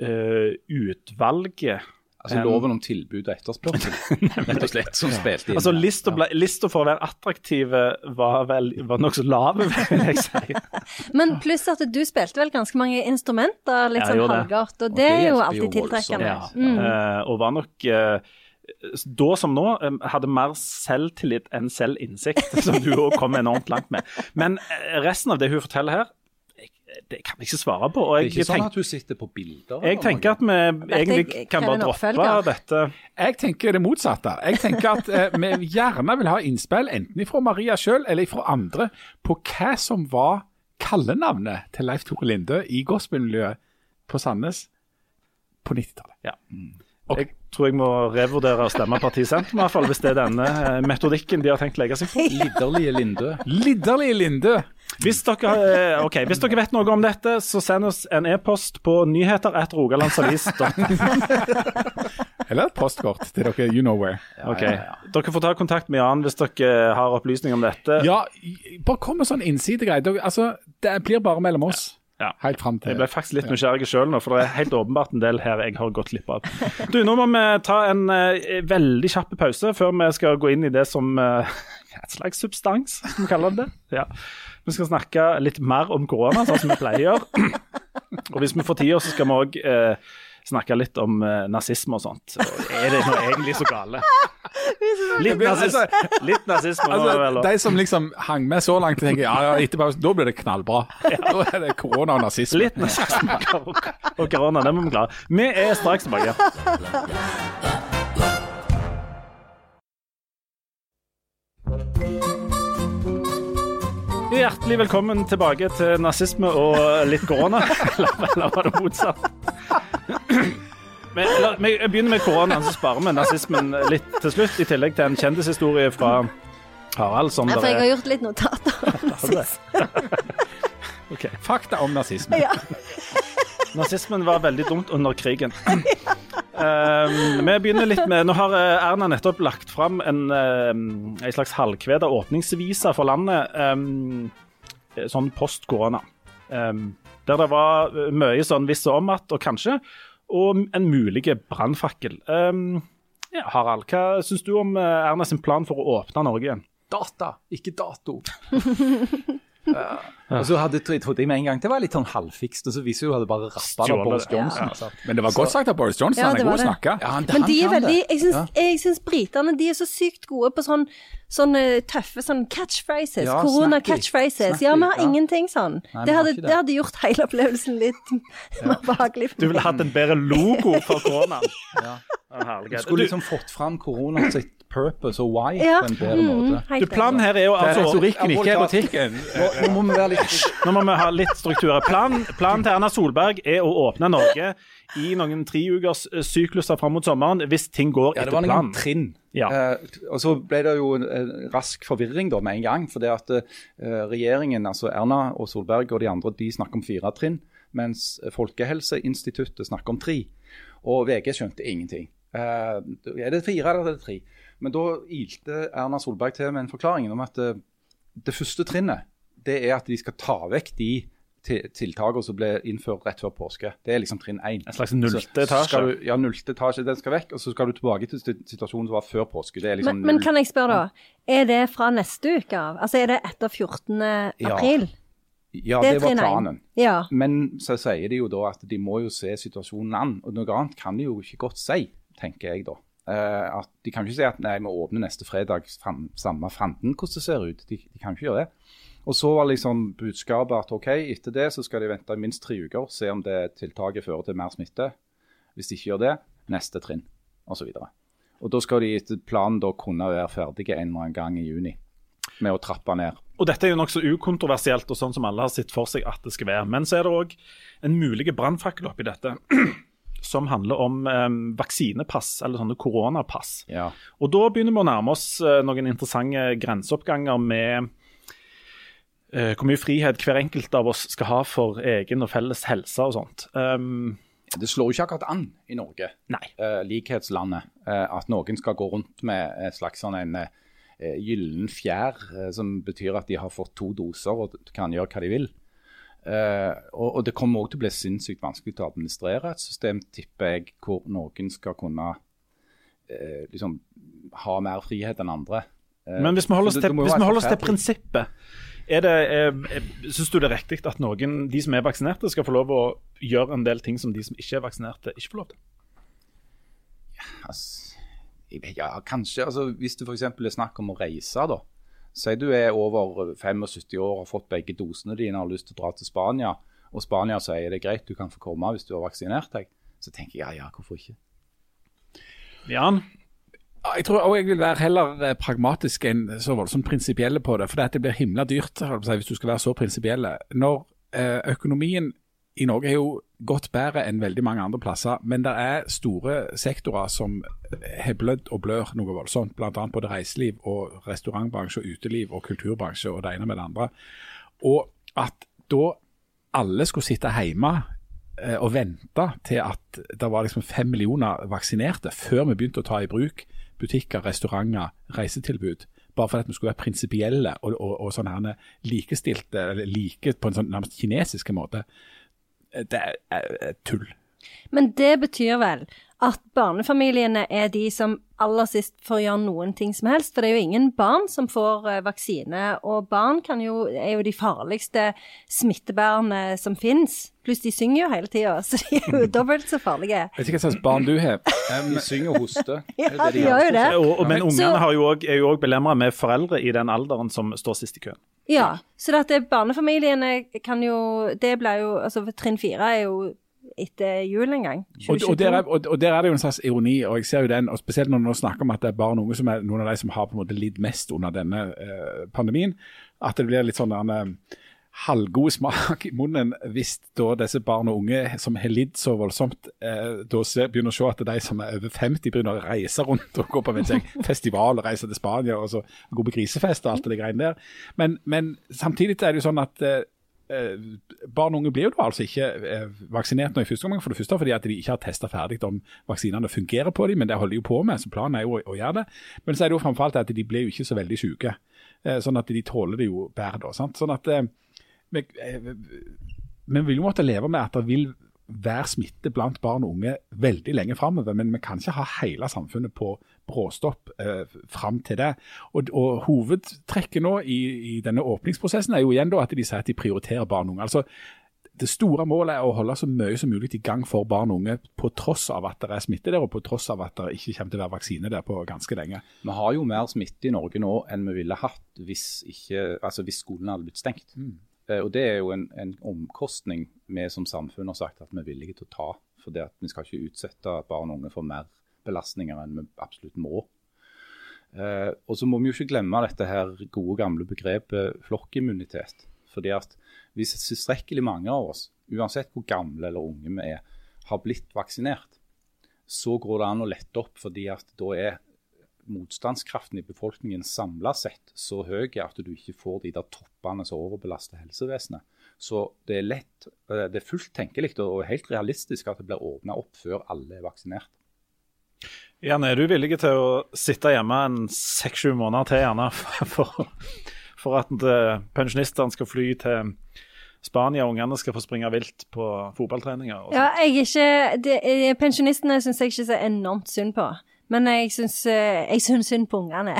uh, utvalget Altså Um, loven om tilbud og etterspørsel, rett og slett, som spilte inn. Altså Lista ble- lista for å være attraktive var vel var nokså lav, vil jeg si. Men pluss at du spilte vel ganske mange instrumenter, litt Jeg sånn halvgodt, og Og det det er jo alltid jo tiltrekkende. Ja. Mm. Uh, og var nok uh, da som nå eh, hadde mer selvtillit enn selvinnsikt, som du òg kom enormt langt med. Men resten av det hun forteller her, det kan jeg ikke svare på. Og det er ikke sånn tenk, at du sitter på bilder? jeg tenker at vi egentlig kan bare droppe oppfølger. dette. Jeg tenker det motsatte. Jeg tenker at eh, vi gjerne vil ha innspill, enten fra Maria sjøl eller fra andre, på hva som var kallenavnet til Leif Tore Linde i gospelmiljøet på Sandnes på 90-tallet. Ja. Jeg tror jeg må revurdere å stemme Parti Sentrum, i hvert fall, hvis det er denne eh, metodikken de har tenkt å legge seg på. Lidderlige Lindø. Lidderlige Lindø. Hvis dere, okay, hvis dere vet noe om dette, så send oss en e-post på nyheter at rogalandsavis.no. Eller et postkort til dere, you know where. Okay. Dere får ta kontakt med Jan hvis dere har opplysninger om dette. Ja, bare kom med sånn innsidegreie. Altså, det blir bare mellom oss. Ja. Helt frem til Jeg ble faktisk litt nysgjerrig sjøl nå, for det er helt åpenbart en del her jeg har gått glipp av. Du, Nå må vi ta en uh, veldig kjapp pause før vi skal gå inn i det som uh, Et slags substans, som vi kaller det. Ja. Vi skal snakke litt mer om korona, sånn som vi pleier. Og hvis vi får tid, så skal vi òg snakke litt om uh, nazisme og sånt. Og er det nå egentlig så gale? Litt, nazis litt nazisme nå, Altså, vel? de som liksom hang med så langt, tenker ja, ja, etterpå, da blir det knallbra. Da er det korona og nazisme. Litt nazisme og og korona, det må vi klare. Vi er straks tilbake. Hjertelig velkommen tilbake til nazisme og litt korona. Eller, eller var det motsatt? Men, la, vi begynner med koronaen, så sparer vi nazismen litt til slutt. I tillegg til en kjendishistorie fra Harald. Som Ja, for jeg har gjort litt notater om nazisme. Ok. Fakta om nazisme. Ja. Nazismen var veldig dumt under krigen. Um, vi begynner litt med Nå har eh, Erna nettopp lagt fram en, um, en slags halvkveda åpningsvise for landet, um, sånn post korona. Um, der det var eh, mye sånn hvis og om at, og kanskje, og en mulig brannfakkel. Um, ja, Harald, hva syns du om eh, Erna sin plan for å åpne Norge igjen? Data, ikke dato. Ja. Og så hadde, trodde jeg med en gang det var litt sånn halvfikst, og så viser jo at du bare rappa av Boris. Johnson. Ja. Men det var godt sagt av Boris Johnson. Ja, han er god til å snakke. Ja, han, Men de er veldig. Jeg syns, Ja. jeg syns britene de er så sykt gode på sånn sånne tøffe sånn catchphrases. Ja, Korona-catchphrases. Ja, vi har ja. ingenting sånn. Nei, det, hadde, det. det hadde gjort hele opplevelsen litt mer behagelig Du ville hatt en bedre logo for koronaen. Ja. Herlighet. Du skulle liksom fått fram korona sitt purpose og why Ja. på en bedre mm, måte. Mm, Du, planen her er jo altså retorikken, ikke erotikken. Nå, må vi være litt Nå må vi ha litt struktur. Planen, plan til Erna Solberg er å åpne Norge i noen treukers eh, sykluser fram mot sommeren hvis ting går Ja, det etter var noen trinn. Ja. Eh, og så ble det jo en, en rask forvirring da med en gang. For det at eh, regjeringen, altså Erna og Solberg og de andre, de snakker om fire trinn. Mens Folkehelseinstituttet snakker om tre. Og VG skjønte ingenting. Eh, er det fire eller er det tre? Men da ilte Erna Solberg til med en forklaring om at eh, det første trinnet det er at de skal ta vekk de tiltakene som ble innført rett før påske. Det er liksom trinn én. En slags nullte etasje. Du, ja, nullte etasje, den skal vekk. Og så skal du tilbake til situasjonen som var før påske. Det er liksom Men, men kan jeg spørre, da. Er det fra neste uke av? Altså er det etter 14. April? Ja, det er det var planen. Ja. Men så sier de jo da at de må jo se situasjonen an. Og noe annet kan de jo ikke godt si, tenker jeg da. Eh, at De kan ikke si at nei, vi åpner neste fredag samme fanden hvordan det ser ut. De, de kan ikke gjøre det. Og så var liksom budskapet at OK, etter det så skal de vente minst tre uker, se om det tiltaket fører til mer smitte. Hvis de ikke gjør det, neste trinn, osv. Og, og da skal de etter planen da kunne være ferdige en eller annen gang i juni med å trappe ned. Og Dette er jo nokså ukontroversielt og sånn som alle har sett for seg at det skal være. Men så er det òg en mulig brannfakkel oppi dette. Som handler om eh, vaksinepass, eller sånne koronapass. Ja. Og da begynner vi å nærme oss eh, noen interessante grenseoppganger med eh, hvor mye frihet hver enkelt av oss skal ha for egen og felles helse og sånt. Um, Det slår jo ikke akkurat an i Norge, nei. eh, likhetslandet, at noen skal gå rundt med et slags sånn en gyllen fjær, som betyr at de har fått to doser og kan gjøre hva de vil. Eh, og, og det kommer også til å bli sinnssykt vanskelig til å administrere et system, tipper jeg, hvor noen skal kunne uh, liksom ha mer frihet enn andre. Uh, Men hvis vi holder oss til, til prinsippet, er det, er, synes du det er riktig at noen, de som er vaksinerte, skal få lov å gjøre en del ting som de som ikke er vaksinerte, ikke får lov til? Altså, jeg vet- ja, kanskje. Altså, hvis det f.eks. er snakk om å reise, da. Si du er over 75 år og har fått begge dosene dine og har lyst til å dra til Spania, og Spania sier det er greit, du kan få komme hvis du har vaksinert deg. Så tenker jeg ja, ja, hvorfor ikke? Jan? Jeg tror også jeg vil være heller eh, pragmatisk enn så voldsomt prinsipielle på det. For det blir himla dyrt hvis du skal være så prinsipielle. Når eh, økonomien i Norge er jo godt bedre enn veldig mange andre plasser, men det er store sektorer som har blødd og blør noe voldsomt. Bl.a. både reiseliv og restaurantbransje og uteliv og kulturbransje og det ene med det andre. Og at da alle skulle sitte hjemme eh, og vente til at det var liksom fem millioner vaksinerte før vi begynte å ta i bruk butikker, restauranter, reisetilbud. Bare fordi vi skulle være prinsipielle og, og, og likestilte, eller like på en sånn nærmest kinesiske måte. Det er, er, er tull. Men det betyr vel at barnefamiliene er de som aller sist får gjøre noen ting som helst. For det er jo ingen barn som får eh, vaksine, og barn kan jo, er jo de farligste smittebærerne som finnes. Pluss de synger jo hele tida, så de er jo dobbelt så farlige. Jeg Vet ikke hva slags barn du har. De synger og hoster. Ja, Det de gjør jo det. Og, men ungene har jo også, er jo òg belemra med foreldre i den alderen som står sist i køen. Ja, så det at barnefamiliene kan jo Det blir jo Altså, trinn fire er jo etter jul en gang. Og, og, der er, 2022. og, og der er det jo en slags ironi, og jeg ser jo den, og spesielt når nå snakker om at det er barn og unge som er noen av de som har på en måte lidd mest under denne eh, pandemien, at det blir litt sånn en eh, halvgod smak i munnen hvis da disse barn og unge som har lidd så voldsomt, eh, da begynner å se at de som er over 50 begynner å reise rundt og gå på jeg, festival og reise til Spania og så gå på grisefest og alt det greiene der. Men, men samtidig er det jo sånn at eh, barn og unge blir jo altså ikke eh, vaksinert nå i første omgang, for det første fordi at de ikke har testa ferdig om vaksinene fungerer på dem, men det holder de jo på med, så planen er jo å, å gjøre det. Men så er det jo framfor alt at de blir jo ikke så veldig syke, eh, sånn at de tåler det jo bedre da. sant? Sånn at eh, vi, eh, vi vil jo måtte leve med at det vil være smitte blant barn og unge veldig lenge framover, men vi kan ikke ha hele samfunnet på bråstopp eh, fram til det. Og, og Hovedtrekket nå i, i denne åpningsprosessen er jo igjen da at de sier at de prioriterer barn og unge. Altså, det store målet er å holde så mye som mulig i gang for barn og unge, på tross av at det er smitte der, og på tross av at det ikke kommer til å være vaksine der på ganske lenge. Vi har jo mer smitte i Norge nå enn vi ville hatt hvis, ikke, altså hvis skolen hadde blitt stengt. Eh, og Det er jo en, en omkostning vi som samfunn har sagt at vi er villige til å ta. For det at vi skal ikke utsette barn og unge for mer belastninger enn vi absolutt må. Eh, og så må vi jo ikke glemme dette her gode gamle begrepet flokkimmunitet. Fordi at hvis tilstrekkelig mange av oss, uansett hvor gamle eller unge vi er, har blitt vaksinert, så går det an å lette opp, fordi at da er motstandskraften i befolkningen samla sett så høy at du ikke får de der toppene som overbelaster helsevesenet. Så det er lett, eh, det er fullt tenkelig og helt realistisk at det blir åpna opp før alle er vaksinert. Jan, er du villig til å sitte hjemme en seks-sju måneder til gjerne for, for at eh, pensjonistene skal fly til Spania og ungene skal få springe vilt på fotballtreninger? og? Ja, jeg er ikke det, eh, Pensjonistene syns jeg ikke så enormt synd på. Men jeg syns, eh, jeg syns synd på ungene.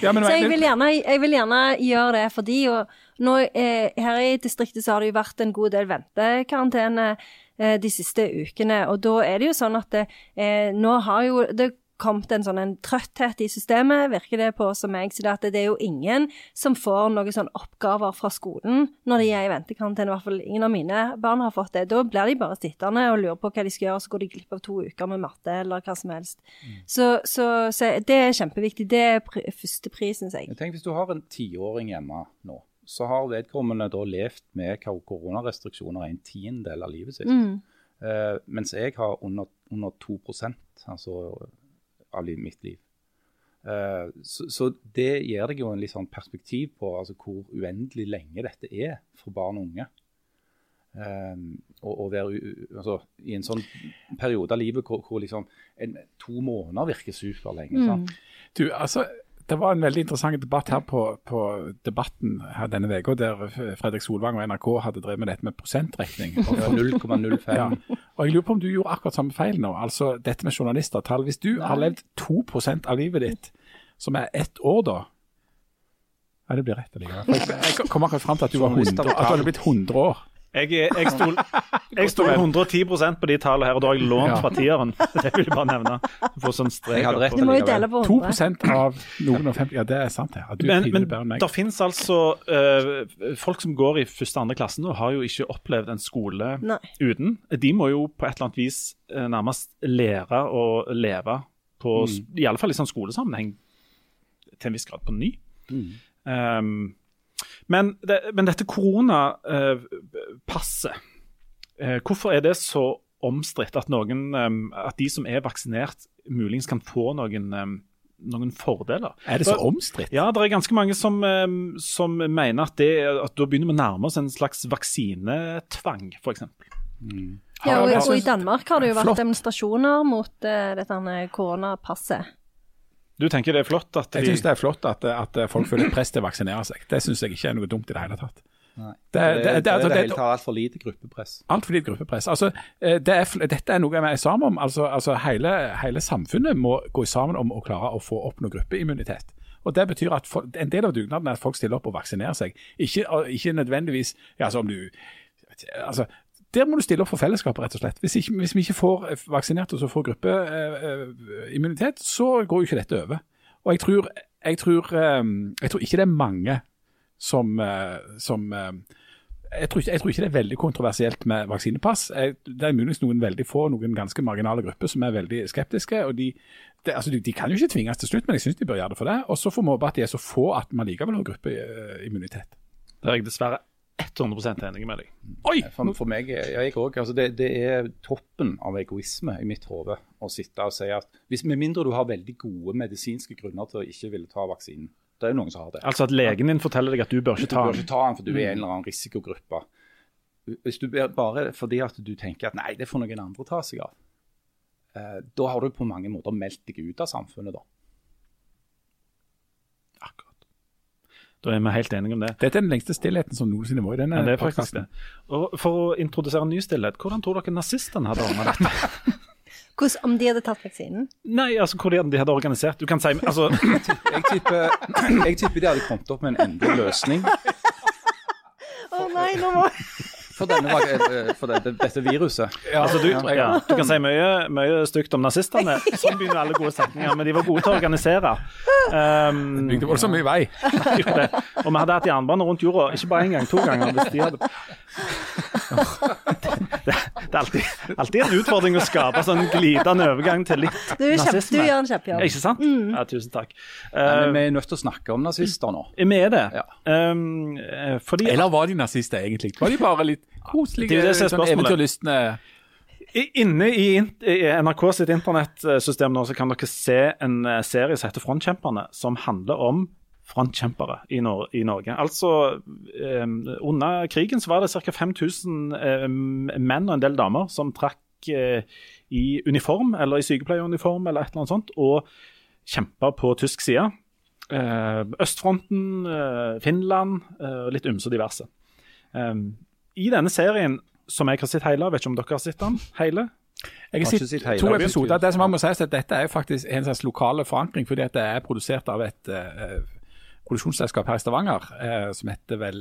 Ja, men, Så jeg vil, gjerne, jeg vil gjerne gjøre det for de, og nå, eh, her i distriktet så har det jo vært en god del ventekarantene eh, de siste ukene, og da er det jo sånn at det, eh, nå har jo det kommet en sånn en trøtthet i systemet, virker det på som meg, så det, at det er jo ingen som får noen sånn oppgaver fra skolen når de er i ventekarantene, i hvert fall ingen av mine barn har fått det. Da blir de bare sittende og lurer på hva de skal gjøre, så går de glipp av to uker med matte eller hva som helst. Så, så, så det er kjempeviktig. Det er pri første pris, syns jeg. Jeg tenk, Hvis du har en tiåring hjemme nå, så har vedkommende da levd med koronarestriksjoner en tiendedel av livet sitt. Mm. Uh, mens jeg har under, under 2 altså, av mitt liv. Uh, så, så det gir deg jo en litt sånn perspektiv på altså, hvor uendelig lenge dette er for barn og unge. Å å være altså, i en sånn periode av livet hvor, hvor liksom en, to måneder virker superlenge. Mm. Du, altså, det var en veldig interessant debatt her på, på Debatten her denne uka, der Fredrik Solvang og NRK hadde drevet med dette med prosentregning. Og, 0,05. ja. og jeg lurer på om du gjorde akkurat samme feil nå. Altså dette med journalistertall. Hvis du har levd 2% av livet ditt, som er ett år da Ja, det blir rett allikevel. Jeg, jeg kom akkurat fram til at du, var 100, at du hadde blitt 100 år. Jeg, er- jeg stol- jeg stoler 110% på de tallene her, og da har jeg lånt fra tieren. Det vil jeg bare nevne. Du sånn strek Jeg hadde rett Du må jo dele på 2 100. av noen og 50 Ja, det er sant, det. Du Men, men det finnes altså uh, Folk som går i første og andre klasse nå, har jo ikke opplevd en skole Nei. uten. De må jo på et eller annet vis uh, nærmest lære å leve på, i alle fall i sånn skolesammenheng, til en viss grad på ny. Um, men, det, men dette koronapasset, eh, hvorfor er det så omstridt at, noen, at de som er vaksinert, muligens kan få noen, noen fordeler? Er det så omstridt? Ja, det er ganske mange som, som mener at, det, at da begynner vi å nærme oss en slags vaksinetvang, f.eks. Ja, og, og i Danmark har det jo vært Flott. demonstrasjoner mot uh, dette koronapasset. Du tenker det er flott at Jeg syns det er flott at, at folk føler press til å vaksinere seg. Det syns jeg ikke er noe dumt i det hele tatt. Nei. Det, Det, det, det, det, altså, det, det, altfor lite gruppepress. Altfor lite gruppepress. Altså, eh, det er, dette er noe vi er sammen om. Altså, altså hele, hele samfunnet må gå sammen om å klare å få opp noe gruppeimmunitet. Og Det betyr at for, en del av dugnaden er at folk stiller opp og vaksinerer seg. Ikke, ikke nødvendigvis ja, altså om du, altså, Der må du stille opp for fellesskapet, rett og slett. Hvis, ikke, hvis vi ikke får vaksinert oss og får gruppeimmunitet, så går jo ikke dette over. Og jeg tror, jeg tror, eh, jeg tror ikke det er mange som, eh, som eh, jeg tror, ikke, jeg tror ikke det er veldig kontroversielt med vaksinepass. Det er muligens noen veldig få, noen ganske marginale grupper som er veldig skeptiske. og De, det, altså de, de kan jo ikke tvinges til slutt, men jeg syns de bør gjøre det for det. Og så får vi håpe at de er så få at man likevel har gruppeimmunitet. Det er jeg dessverre 100 enig med deg. Oi! For, for meg, jeg jeg også, altså det, det er toppen av egoisme i mitt hode å sitte og si at hvis, Med mindre du har veldig gode medisinske grunner til å ikke ville ta vaksinen. Det er jo noen som har det. Altså at legen din forteller deg at du bør ikke ta den? Du bør ikke ta den for du er i en eller annen risikogruppe. Hvis du ber- Bare fordi at du tenker at nei, det får noen andre ta seg av. Eh, da har du på mange måter meldt deg ut av samfunnet, da. Da er vi helt enige om det. Dette er den lengste stillheten som noensinne var i denne Ja, det er faktisk podcasten. det. Og For å introdusere en ny stillhet, hvordan tror dere nazistene hadde ordna dette? Hvordan, om de hadde tatt vaksinen? Nei, altså hvordan de hadde organisert Du kan si altså, Jeg tipper, jeg tipper de hadde kommet opp med en endelig løsning Å nei, nå må for, denne, eh, for dette, dette viruset. altså du, ja, du kan si mye, mye stygt om nazistene. Sånn begynner alle gode setninger. Men de var gode til å organisere. Um, Bygde voldsomt mye vei. Og vi hadde hatt jernbane rundt jorda ikke bare én gang, to ganger. hvis de hadde... Det, Det er alltid, alltid en utfordring å skape sånn glidende overgang til litt Du, er kjempe, du gjør en kjempejobb. Ikke sant? Ja, tusen takk. Men Uh, vi er nødt til å snakke om nazister nå. vi er det? Ja. Um, eh, fordi Eller var de nazister, egentlig? Var de bare litt koselige, Det det sånn eventyrlystne Inne i, NRK sitt internettsystem nå, så kan dere se en eh, serie som heter Frontkjemperne, som handler om frontkjempere i, Nor i Norge. Altså, eh, Under krigen så var det ca. 5000 eh, menn og en del damer som trakk eh, i uniform, eller i sykepleieruniform, eller et eller annet sånt, og kjempa på tysk side. Eh, Østfronten, eh, Finland, eh, litt ymse diverse. Eh, I denne serien, som jeg har sett hele, vet ikke om dere har sett den hele? Jeg har sett to episoder. Det som man må si er at Dette er jo faktisk en slags lokale forankring, fordi at det er produsert av et eh, produksjonsselskap her i Stavanger eh, som heter vel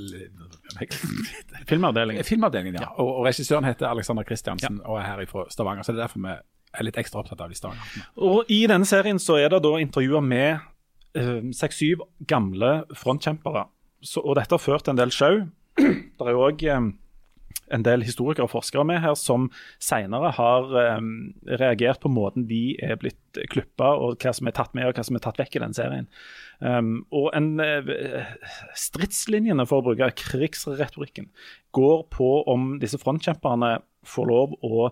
Filmavdelingen. Filmavdelingen. ja. Og, og regissøren heter Alexander Kristiansen og er her fra Stavanger. så Det er derfor vi er litt ekstra opptatt av de Stavanger. Og I denne serien så er det da intervjuer med eh, seks-syv gamle frontkjempere. Så, og dette har ført til en del show. Det er jo òg en del historikere og forskere med her som senere har um, reagert på måten de er blitt klippa, og hva som er tatt med og hva som er tatt vekk i den serien. Um, og en uh, Stridslinjene, for å bruke krigsretorikken, går på om disse frontkjemperne får lov å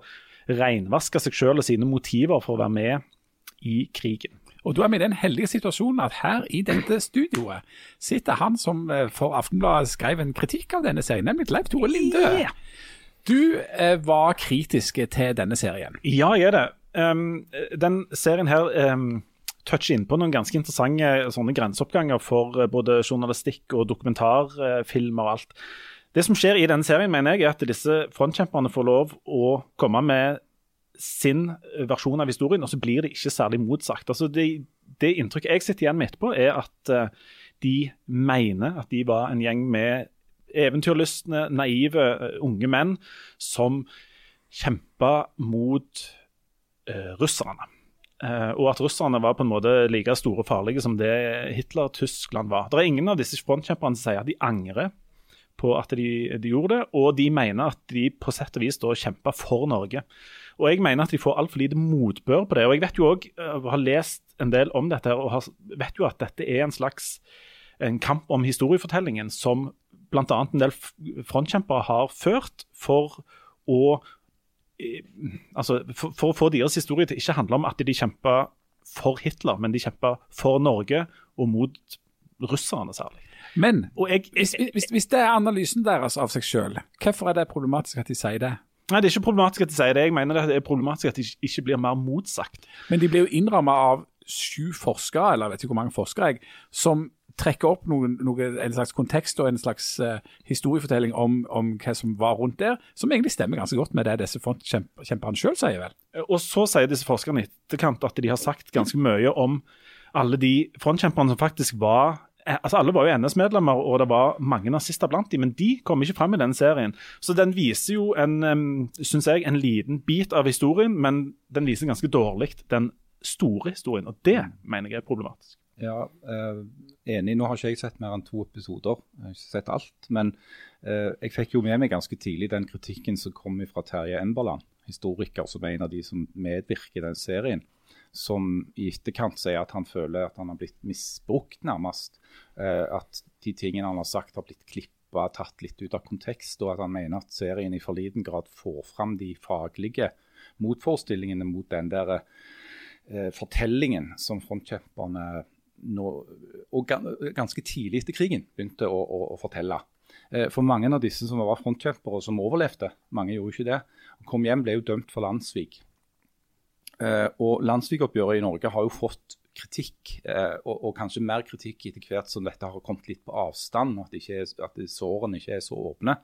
reinvaske seg selv og sine motiver for å være med i krigen. Og Da er vi i den heldige situasjonen at her i dette studioet sitter han som eh, for Aftenbladet skrev en kritikk av denne serien, nemlig Leif Tore Linde. Yeah. Du eh, var kritisk til denne serien. Ja, jeg er det. Um, den serien her um, toucher inn på noen ganske interessante sånne grenseoppganger for eh, både journalistikk og dokumentarfilmer og alt. Det som skjer i denne serien, mener jeg, er at disse frontkjemperne får lov å komme med sin versjon av historien, og så blir det ikke særlig motsagt. Altså det, det inntrykket jeg sitter igjen med etterpå, er at eh, de mener at de var en gjeng med eventyrlystne, naive eh, unge menn som kjempa mot uh, russerne. Uh, og at russerne var på en måte like store og farlige som det Hitler og Tyskland var. Det er ingen av disse frontkjemperne som sier at de angrer på at de, de gjorde det, og de mener at de på sett og vis da kjempa for Norge. Og jeg mener at de får altfor lite motbør på det. Og jeg vet jo også, eh, har lest en del om dette og har, vet jo at dette er en slags en kamp om historiefortellingen som bl.a. en del frontkjempere har ført for å eh, altså, for, å få deres historie til ikke handle om at de kjempa for Hitler, men de kjempa for Norge og mot russerne særlig. Men Og jeg, hvis, hvis, hvis det er analysen deres av seg sjøl, hvorfor er det problematisk at de sier det? Nei, Det er ikke problematisk at de sier det. Jeg mener det er problematisk at de ikke blir mer motsagt. Men de blir jo innramma av sju forskere, eller jeg vet ikke hvor mange forskere, jeg, som trekker opp noen, noen, en slags kontekst og en slags uh, historiefortelling om, om hva som var rundt der, som egentlig stemmer ganske godt med det disse frontkjemperne sjøl sier, vel. Og så sier disse forskerne i etterkant at de har sagt ganske mye om alle de frontkjemperne som faktisk var eh, Altså Alle var jo NS-medlemmer, og det var mange nazister blant dem, men de kom ikke frem i denne serien. Så den viser jo en, synes jeg, en liten bit av historien, men den viser ganske dårlig den store historien, og det mener jeg er problematisk. Ja, eh, enig. Nå har ikke jeg sett mer enn to episoder. Jeg har ikke sett alt. Men eh, jeg fikk jo med meg ganske tidlig den kritikken som kom fra Terje Emberland, historiker, som er en av de som medvirker i den serien. Som i etterkant sier at han føler at han har blitt misbrukt, nærmest. Eh, at de tingene han har sagt, har blitt klippa, tatt litt ut av kontekst. Og at han mener at serien i for liten grad får fram de faglige motforestillingene mot den der eh, fortellingen som frontkjemperne nå, og ganske tidlig etter krigen begynte å, å, å fortelle. Eh, For mange av disse som var frontkjempere og som overlevde, mange gjorde ikke det, kom hjem, ble jo dømt for landssvik. Eh, Og landssvikoppgjøret i Norge har jo fått kritikk, eh, og, og kanskje mer kritikk etter hvert som dette har kommet litt på avstand, at, ikke er, at sårene ikke er så åpne.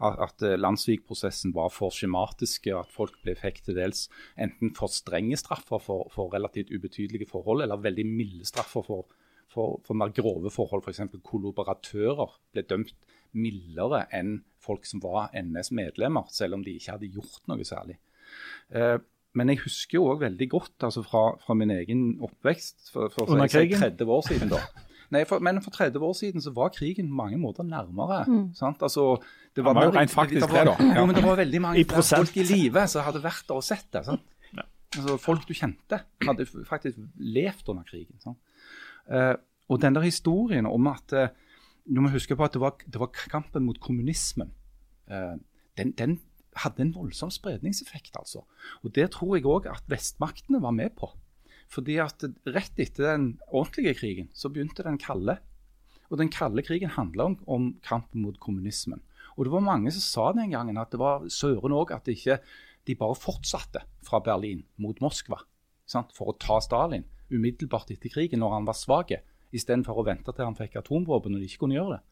At, at eh, landssvikprosessen var for skjematiske, at folk ble fikk til dels enten for strenge straffer for, for relativt ubetydelige forhold, eller veldig milde straffer for, for, for mer grove forhold. F.eks. kollaboratører ble dømt mildere enn folk som var NS-medlemmer, selv om de ikke hadde gjort noe særlig. Eh, men jeg husker jo òg veldig godt altså fra, fra min egen oppvekst for, for Under krigen? 30 år siden. da. Nei, for, men for 30 år siden så var krigen på mange måter nærmere. sant? Altså, det var jo rent faktisk det, da. Jo, men det var veldig mange I folk i live som hadde vært der og sett det. sant? Altså, folk du kjente, hadde faktisk levd under krigen. sant? Uh, og den der historien om at uh, Du må huske på at det var, det var kampen mot kommunismen. Uh, den, den hadde en voldsom spredningseffekt, altså. Og det tror jeg òg at vestmaktene var med på. Fordi at rett etter den ordentlige krigen, så begynte den kalde. Og den kalde krigen handla om, om kampen mot kommunismen. Og det var mange som sa den gangen at det var søren òg at ikke de bare fortsatte fra Berlin mot Moskva sant? for å ta Stalin umiddelbart etter krigen når han var svak, istedenfor å vente til han fikk atomvåpen og de ikke kunne gjøre det.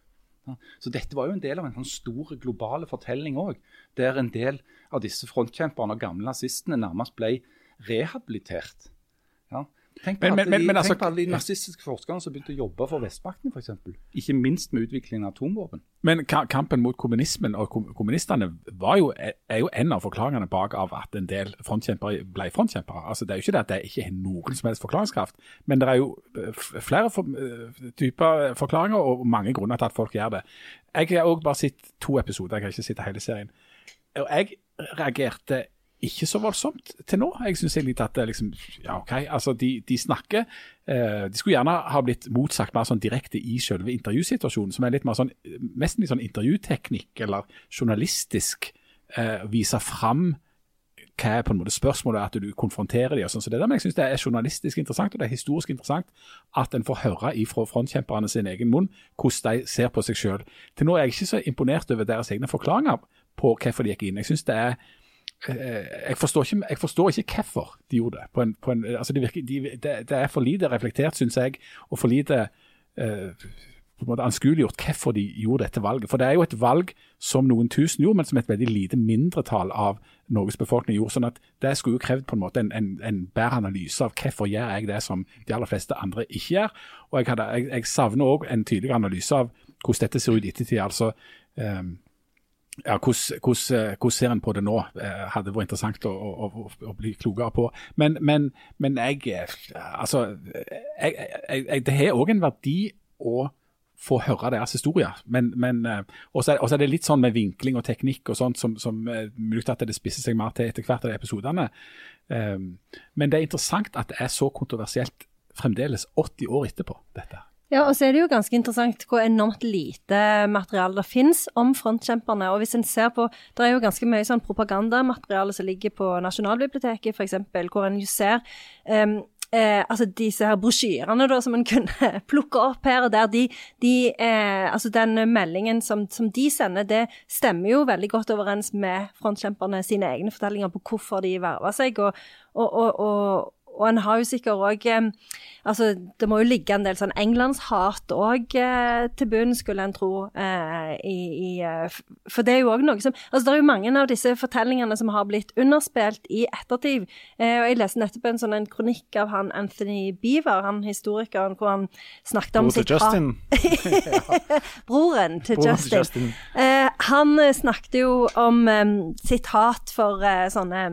Så dette var jo en del av en sånn stor globale fortelling òg, der en del av disse frontkjemperne og gamle nazistene nærmest ble rehabilitert. Ja. Tenk, på Men- men- men- de, men altså- tenk på alle de nazistiske forskerne som begynte å jobbe for Vestmakten f.eks. Ikke minst med utviklingen av atomvåpen. Men kampen mot kommunismen og kom kommunistene var jo, er jo en av forklaringene bak av at en del frontkjempere ble frontkjempere. Altså, det er jo ikke det at det ikke har noen som helst forklaringskraft, men det er jo eh, flere for, eh, typer forklaringer og mange grunner til at folk gjør det. Jeg har òg bare sett to episoder, jeg har ikke sett hele serien. Og jeg reagerte ikke så voldsomt til nå. Jeg syns egentlig at det liksom Ja, OK. Altså, de, de snakker eh, De skulle gjerne ha blitt motsagt mer sånn direkte i selve intervjusituasjonen, som er litt mer sånn Nesten litt sånn intervjuteknikk eller journalistisk. Eh, vise fram hva er på en måte spørsmålet, at du konfronterer dem og sånn. Så det der, men jeg syns det er journalistisk interessant og det er historisk interessant at en får høre ifra frontkjemperne sin egen munn hvordan de ser på seg sjøl. Til nå er jeg ikke så imponert over deres egne forklaringer på hvorfor de gikk inn. Jeg synes det er jeg forstår, ikke, jeg forstår ikke hvorfor de gjorde det. På en, på en, altså det, virker, de, det, det er for lite reflektert, syns jeg, og for lite eh, på en måte anskueliggjort hvorfor de gjorde dette valget. For det er jo et valg som noen tusen gjorde, men som et veldig lite mindretall av Norges befolkning gjorde. sånn at Det skulle jo krevd på en måte en, en, en bedre analyse av hvorfor gjør jeg det som de aller fleste andre ikke gjør. Og jeg, hadde, jeg, jeg savner òg en tydeligere analyse av hvordan dette ser ut i ettertid. altså ehm, ja, hvordan, hvordan, hvordan ser en på det nå? Eh, hadde vært interessant å, å, å, bli klokere på. Men, men, men jeg eh, Altså, jeg, jeg, jeg, det har òg en verdi å få høre deres historier. Men, men eh, også, er, er det litt sånn med vinkling og teknikk og sånt som, som eh, mulig at det spisser seg mer til etter hvert av de episodene. Eh, men det er interessant at det er så kontroversielt fremdeles 80 år etterpå, dette. Ja, og så er det jo ganske interessant hvor enormt lite materiale det finnes om frontkjemperne. Og hvis en ser på, det er jo ganske mye sånn propagandamateriale som ligger på Nasjonalbiblioteket, f.eks., hvor en jo ser um, eh, altså disse her brosjyrene da, som en kunne plukke opp her og der, de, de eh, altså den meldingen som, som de sender, det stemmer jo veldig godt overens med frontkjemperne sine egne fortellinger på hvorfor de verva seg. og, og, og, og og en har jo sikkert òg Altså, det må jo ligge en del sånn englandshat òg eh, til bunn, skulle en tro. Eh, i, i, eh, for det er jo òg noe som Altså, det er jo mange av disse fortellingene som har blitt underspilt i ettertid. Eh, og jeg leste nettopp en sånn en kronikk av han Anthony Beaver, han historikeren, hvor han snakket om Bror til sitt hat- Justin. Broren til Broren Justin. til Justin. Eh, han eh, snakket jo om eh, sitt hat for eh, sånne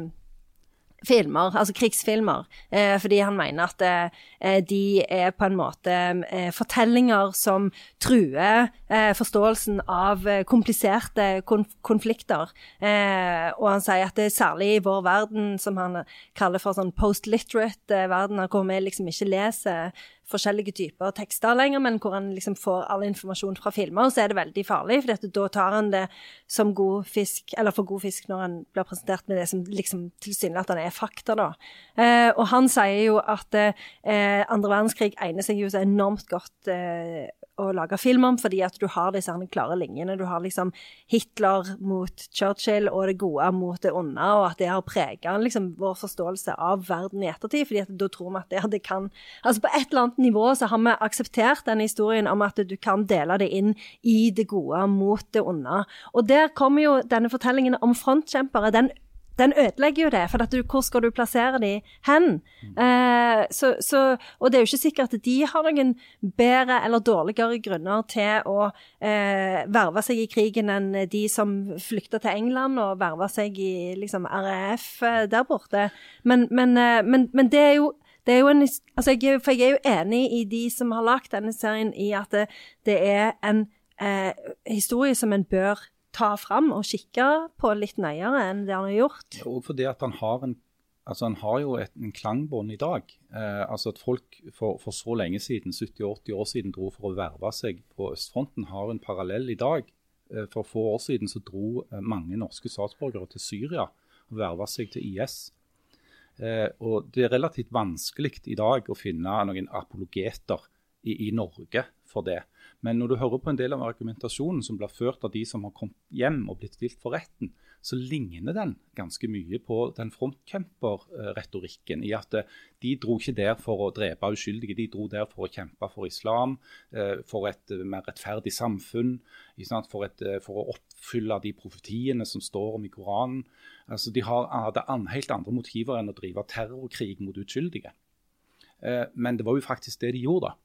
filmer, altså krigsfilmer, eh, fordi han mener at eh, de er på en måte eh, fortellinger som truer eh, forståelsen av eh, kompliserte konf konflikter. Eh, og han sier at det er særlig i vår verden, som han kaller for sånn post-literate eh, verden, hvor vi liksom ikke leser forskjellige typer tekster lenger, men hvor han liksom får all informasjon fra filmer, så er det veldig farlig, for da tar han det som god fisk, eller for god fisk når han blir presentert med det som liksom tilsynelatende er fakta, da. Eh, og han sier jo at eh, verdenskrig egner seg jo så enormt godt eh, å lage film om, fordi at du har disse klare linjene. Du har liksom Hitler mot Churchill og det gode mot det onde, og at det har preget liksom, vår forståelse av verden i ettertid. fordi at da tror vi at det, det kan Altså på et eller annet nivå så har vi akseptert den historien om at du kan dele det inn i det gode mot det onde. Og der kommer jo denne fortellingen om frontkjempere. den den ødelegger jo det, for at du, hvor skal du plassere de hen? Eh, så, så, og det er jo ikke sikkert at de har noen bedre eller dårligere grunner til å eh, verve seg i krigen enn de som flykta til England og verva seg i liksom RAF eh, der borte. Men, men, eh, men, men det er jo Det er jo en, altså jeg, for jeg er jo enig i de som har lagd denne serien, i at det, det er en eh, historie som en bør ta fram og kikke på litt nøyere enn det han har gjort. Og fordi at han har en Altså, Han har jo et, en klangbånd i dag. Eh, altså at Folk for, for, så lenge siden, 70-80 år siden, dro for å verve seg på østfronten, har en parallell i dag. Eh, for få år siden så dro eh, mange norske statsborgere til Syria og verva seg til IS. Eh, og Det er relativt vanskelig i dag å finne noen apologeter i, i Norge for det. Men når du hører på en del av argumentasjonen som blir ført av de som har kommet hjem og blitt stilt for retten, så ligner den ganske mye på den frontkjemperretorikken. I at eh, de dro ikke der for å drepe uskyldige, de dro der for å kjempe for islam, eh, for et eh, mer rettferdig samfunn, for, et, for å oppfylle de profetiene som står om i Koranen. Altså, de hadde helt andre motiver enn å drive terrorkrig mot uskyldige. Men det var jo faktisk det de gjorde. da.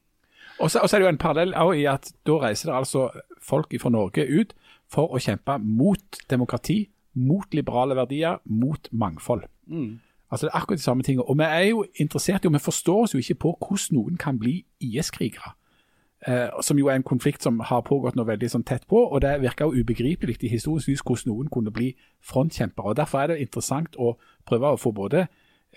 Og så, er det jo en parallell i at da reiser det altså folk fra Norge ut for å kjempe mot demokrati, mot liberale verdier, mot mangfold. Mm. Altså Det er akkurat de samme tingene. Og vi er jo interessert i, og vi forstår oss jo ikke på hvordan noen kan bli IS-krigere. Eh, som jo er en konflikt som har pågått nå veldig sånn tett på. og Det virker jo ubegripelig i historisk lys hvordan noen kunne bli frontkjempere. og Derfor er det interessant å prøve å få både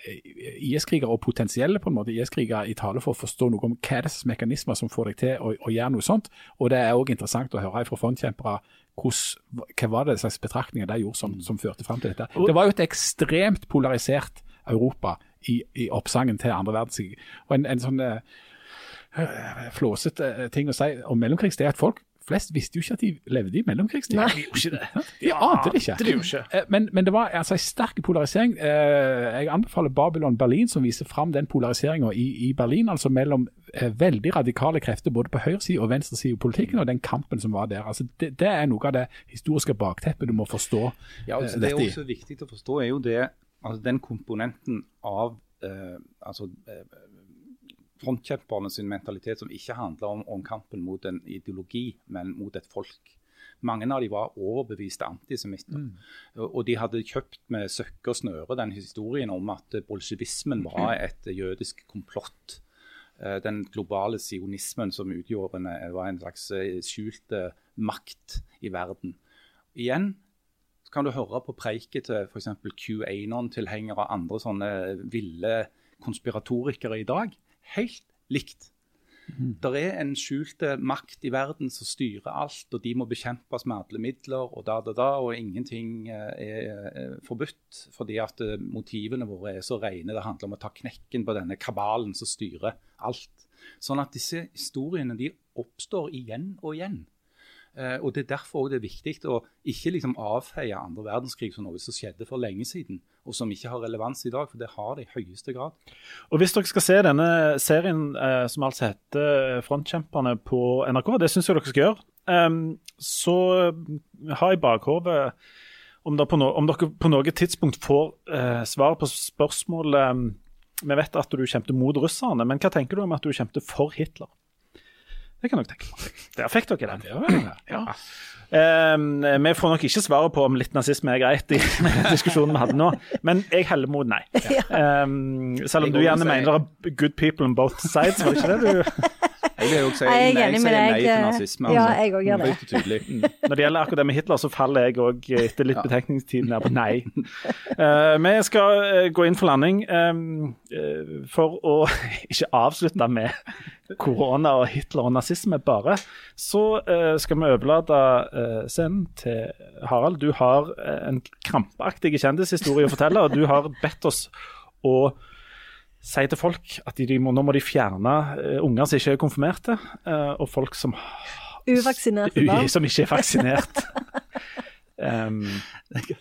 IS-krigere og potensielle på en måte IS-krigere i tale for å forstå noe om hva er det mekanismer som får deg til å, å gjøre noe sånt. Og Det er òg interessant å høre fra frontkjempere hva var det slags betraktninger de gjorde som, som førte fram til dette. Det var jo et ekstremt polarisert Europa i, i oppsangen til andre verdenskrig. Og en, en sånn uh, flåsete ting å si om mellomkrigs, det er at folk flest visste jo ikke at de levde i mellomkrigstid. Nei, de gjorde ikke det. De ante det ikke. Det ikke. Eh, men, men, det var altså en sterk polarisering. Eh, jeg anbefaler Babylon Berlin, som viser fram den polariseringa i, i, Berlin. altså mellom eh, veldig radikale krefter både på høyresiden og venstresiden i politikken, og den kampen som var der. altså det, det, er noe av det historiske bakteppet du må forstå. Ja, altså, det er også viktig å forstå er jo det, altså den komponenten av eh, altså frontkjemperne sin mentalitet som ikke handler om, om, kampen mot en ideologi, men mot et folk. Mange av de var overbeviste antisemitter. Mm. Og de hadde kjøpt med søkke og snøre den historien om at bolsjevismen var et jødisk komplott. Eh, den globale sionismen som utgjorde en, var en slags eh, skjult makt i verden. Igjen kan du høre på preiket til f.eks. QAnon-tilhengere og andre sånne ville konspiratorikere i dag helt likt. Mm. Det er en skjult makt i verden som styrer alt, og de må bekjempes med alle midler. Og da, da, da, og ingenting eh, er forbudt fordi at eh, motivene våre er så rene. Det handler om å ta knekken på denne kabalen som styrer alt. Sånn at disse historiene de oppstår igjen og igjen. Eh, og Det er derfor det er viktig å ikke liksom avfeie andre verdenskrig som noe som skjedde for lenge siden, og som ikke har relevans i dag, for det har det i høyeste grad. Og Hvis dere skal se denne serien eh, som altså heter 'Frontkjemperne' på NRK, det syns jeg dere skal gjøre, um, så har jeg i bakhodet om, no om, dere på noe tidspunkt får eh, svar på spørsmålet um, Vi vet at du kjempet mot russerne, men hva tenker du om at du kjempet for Hitler? Det kan dere tenke på. Der fikk dere den. Ja. Um, vi får nok ikke svaret på om litt nazisme er greit i diskusjonen vi hadde nå, men jeg heller mot nei. Um, selv om du gjerne mener er good people on both sides, var det ikke det du jeg vil jo si jeg jeg sier nei til nazisme. Altså. Ja, jeg òg gjør det. Mm. Når det gjelder akkurat det med Hitler, så faller jeg òg etter litt betenkningstid ned på nei. Uh, vi skal uh, gå inn for landing um, uh, for å ikke avslutte med korona og Hitler og nazisme bare. Så skal vi overlate scenen til Harald. Du har en krampaktig kjendishistorie å fortelle, og du har bedt oss å si til folk at de, de må, nå må de fjerne uh, unger som ikke er konfirmerte, uh, og folk som Uvaksinerte barn. Som ikke er vaksinert. um,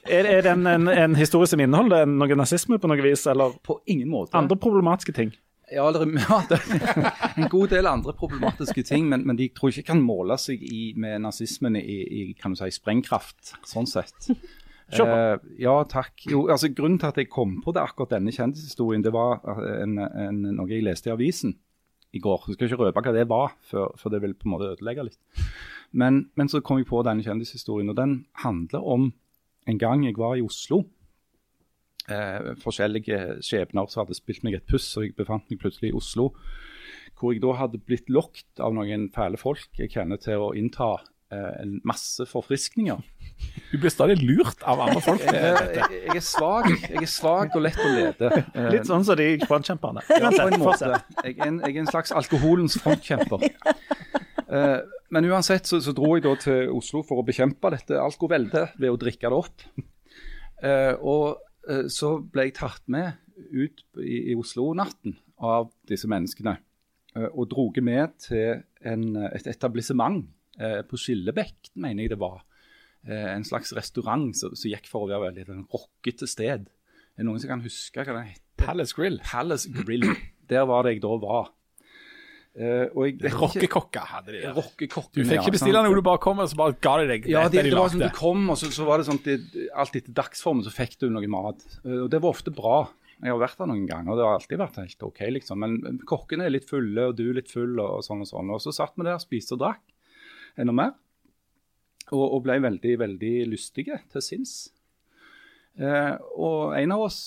er, er det en, en, en, historie som inneholder noe nazisme på noe vis, eller på ingen måte. andre problematiske ting? Ja, det er en god del andre problematiske ting, men, men de tror ikke kan måle seg i, med nazismen i, i kan du si, sprengkraft, sånn sett. Uh, ja, takk. Jo, altså, grunnen til at jeg kom på det akkurat denne kjendishistorien, det var eh, en, en, noe jeg leste i avisen i går. Jeg skal ikke røpe hva det var, for, for det vil på en måte ødelegge litt. Men, men, så kom jeg på denne kjendishistorien, og den handler om en gang jeg var i Oslo. eh, forskjellige skjebner som hadde spilt meg et puss, og jeg befant meg plutselig i Oslo. Hvor jeg da hadde blitt lokket av noen fæle folk jeg kjenner til å innta eh, en masse forfriskninger. Du blir stadig lurt av andre folk. Jeg, jeg, jeg er svak jeg er svag og lett å lede. Eh, Litt sånn som de frontkjemperne. Ja, på en måte. Jeg er en, jeg er en slags alkoholens frontkjemper. Eh, men uansett så, så dro jeg da til Oslo for å bekjempe dette alkoveldet ved å drikke det opp. Eh, og eh, så ble jeg tatt med ut i, i Oslo-natten av disse menneskene. eh, og droget med til en, et etablissement eh, på Skillebekk, mener jeg det var. Eh, en slags restaurant som som gikk for å være veldig en rockete sted. Er det noen som kan huske hva den het? Palace Grill. Palace Grill. Der var det jeg da var. Eh, ikke- Rockekokker hadde de der. Du fikk ikke bestille noe, du bare kom og så bare ga de deg Ja, det, det, de det var sånn du kom, og så, så var det sånn det, alt etter dagsformen så fikk du noe mat. Eh, Og det var ofte bra. Jeg har vært der noen ganger, og det har alltid vært helt OK, liksom. Men kokkene er litt fulle, og du er litt full, og, og sånn og sånn. Og så satt vi der, spiste og drakk enda mer. Og, og ble veldig, veldig lystige til sinns. Eh, og en av oss,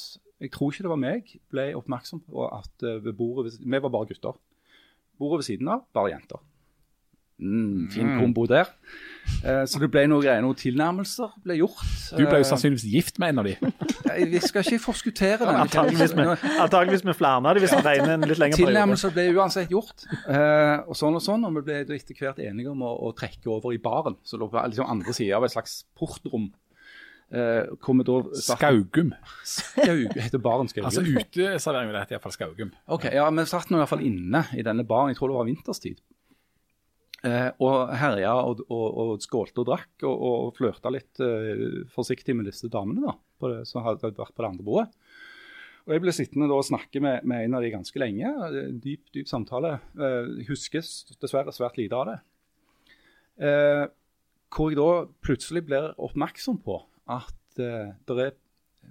jeg tror ikke det var meg, ble oppmerksom på at eh, ved bordet Vi var bare gutter. Bordet ved siden av, bare jenter. Mm, fin kombo der. Eh, så det ble noen greier, noen tilnærmelser ble gjort. Du ble jo Eh, sannsynligvis gift med en av de. Vi skal ikke forskuttere den. Antageligvis med, antageligvis med flere av de, hvis vi regner en litt periode. Tilnærmelser ble uansett gjort. Eh, og sånn og sånn, og vi ble etter hvert enige om å, å trekke over i baren. Så lå på liksom andre sida av et slags portrom. Eh, da Skaugum. Skaug, heter baren Skaugum? Altså uteservering vil det hete iallfall Skaugum. Ok, ja, Vi satt nå i hvert fall inne i denne baren, jeg tror det var vinterstid. Eh, og herja og, og, og skålte og drakk og, og flørta litt eh, forsiktig med disse damene da, det, som hadde vært på det andre bordet. Og Jeg ble sittende da og snakke med, med en av de ganske lenge. Dyp, dyp samtale. Eh, huskes dessverre svært lite av det. Eh, hvor jeg da plutselig blir oppmerksom på at eh, det er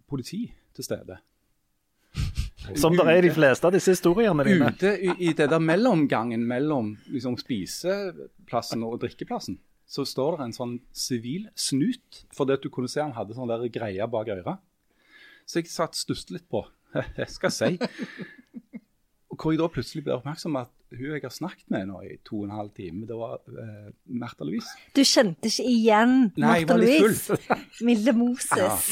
politi til stede. Som det er i de fleste av disse historiene dine. Ute i, i det der mellomgangen mellom liksom, spiseplassen og drikkeplassen, så står det en sånn sivil snut, fordi at du kunne se han hadde sånn der greie bak øret. Så jeg satt stusset litt på jeg skal si. Og hvor jeg da plutselig ble oppmerksom på at hun jeg har snakket med nå i to og en halv time, det var uh, Märtha Louise. Du kjente ikke igjen litt Louise? Milde Moses.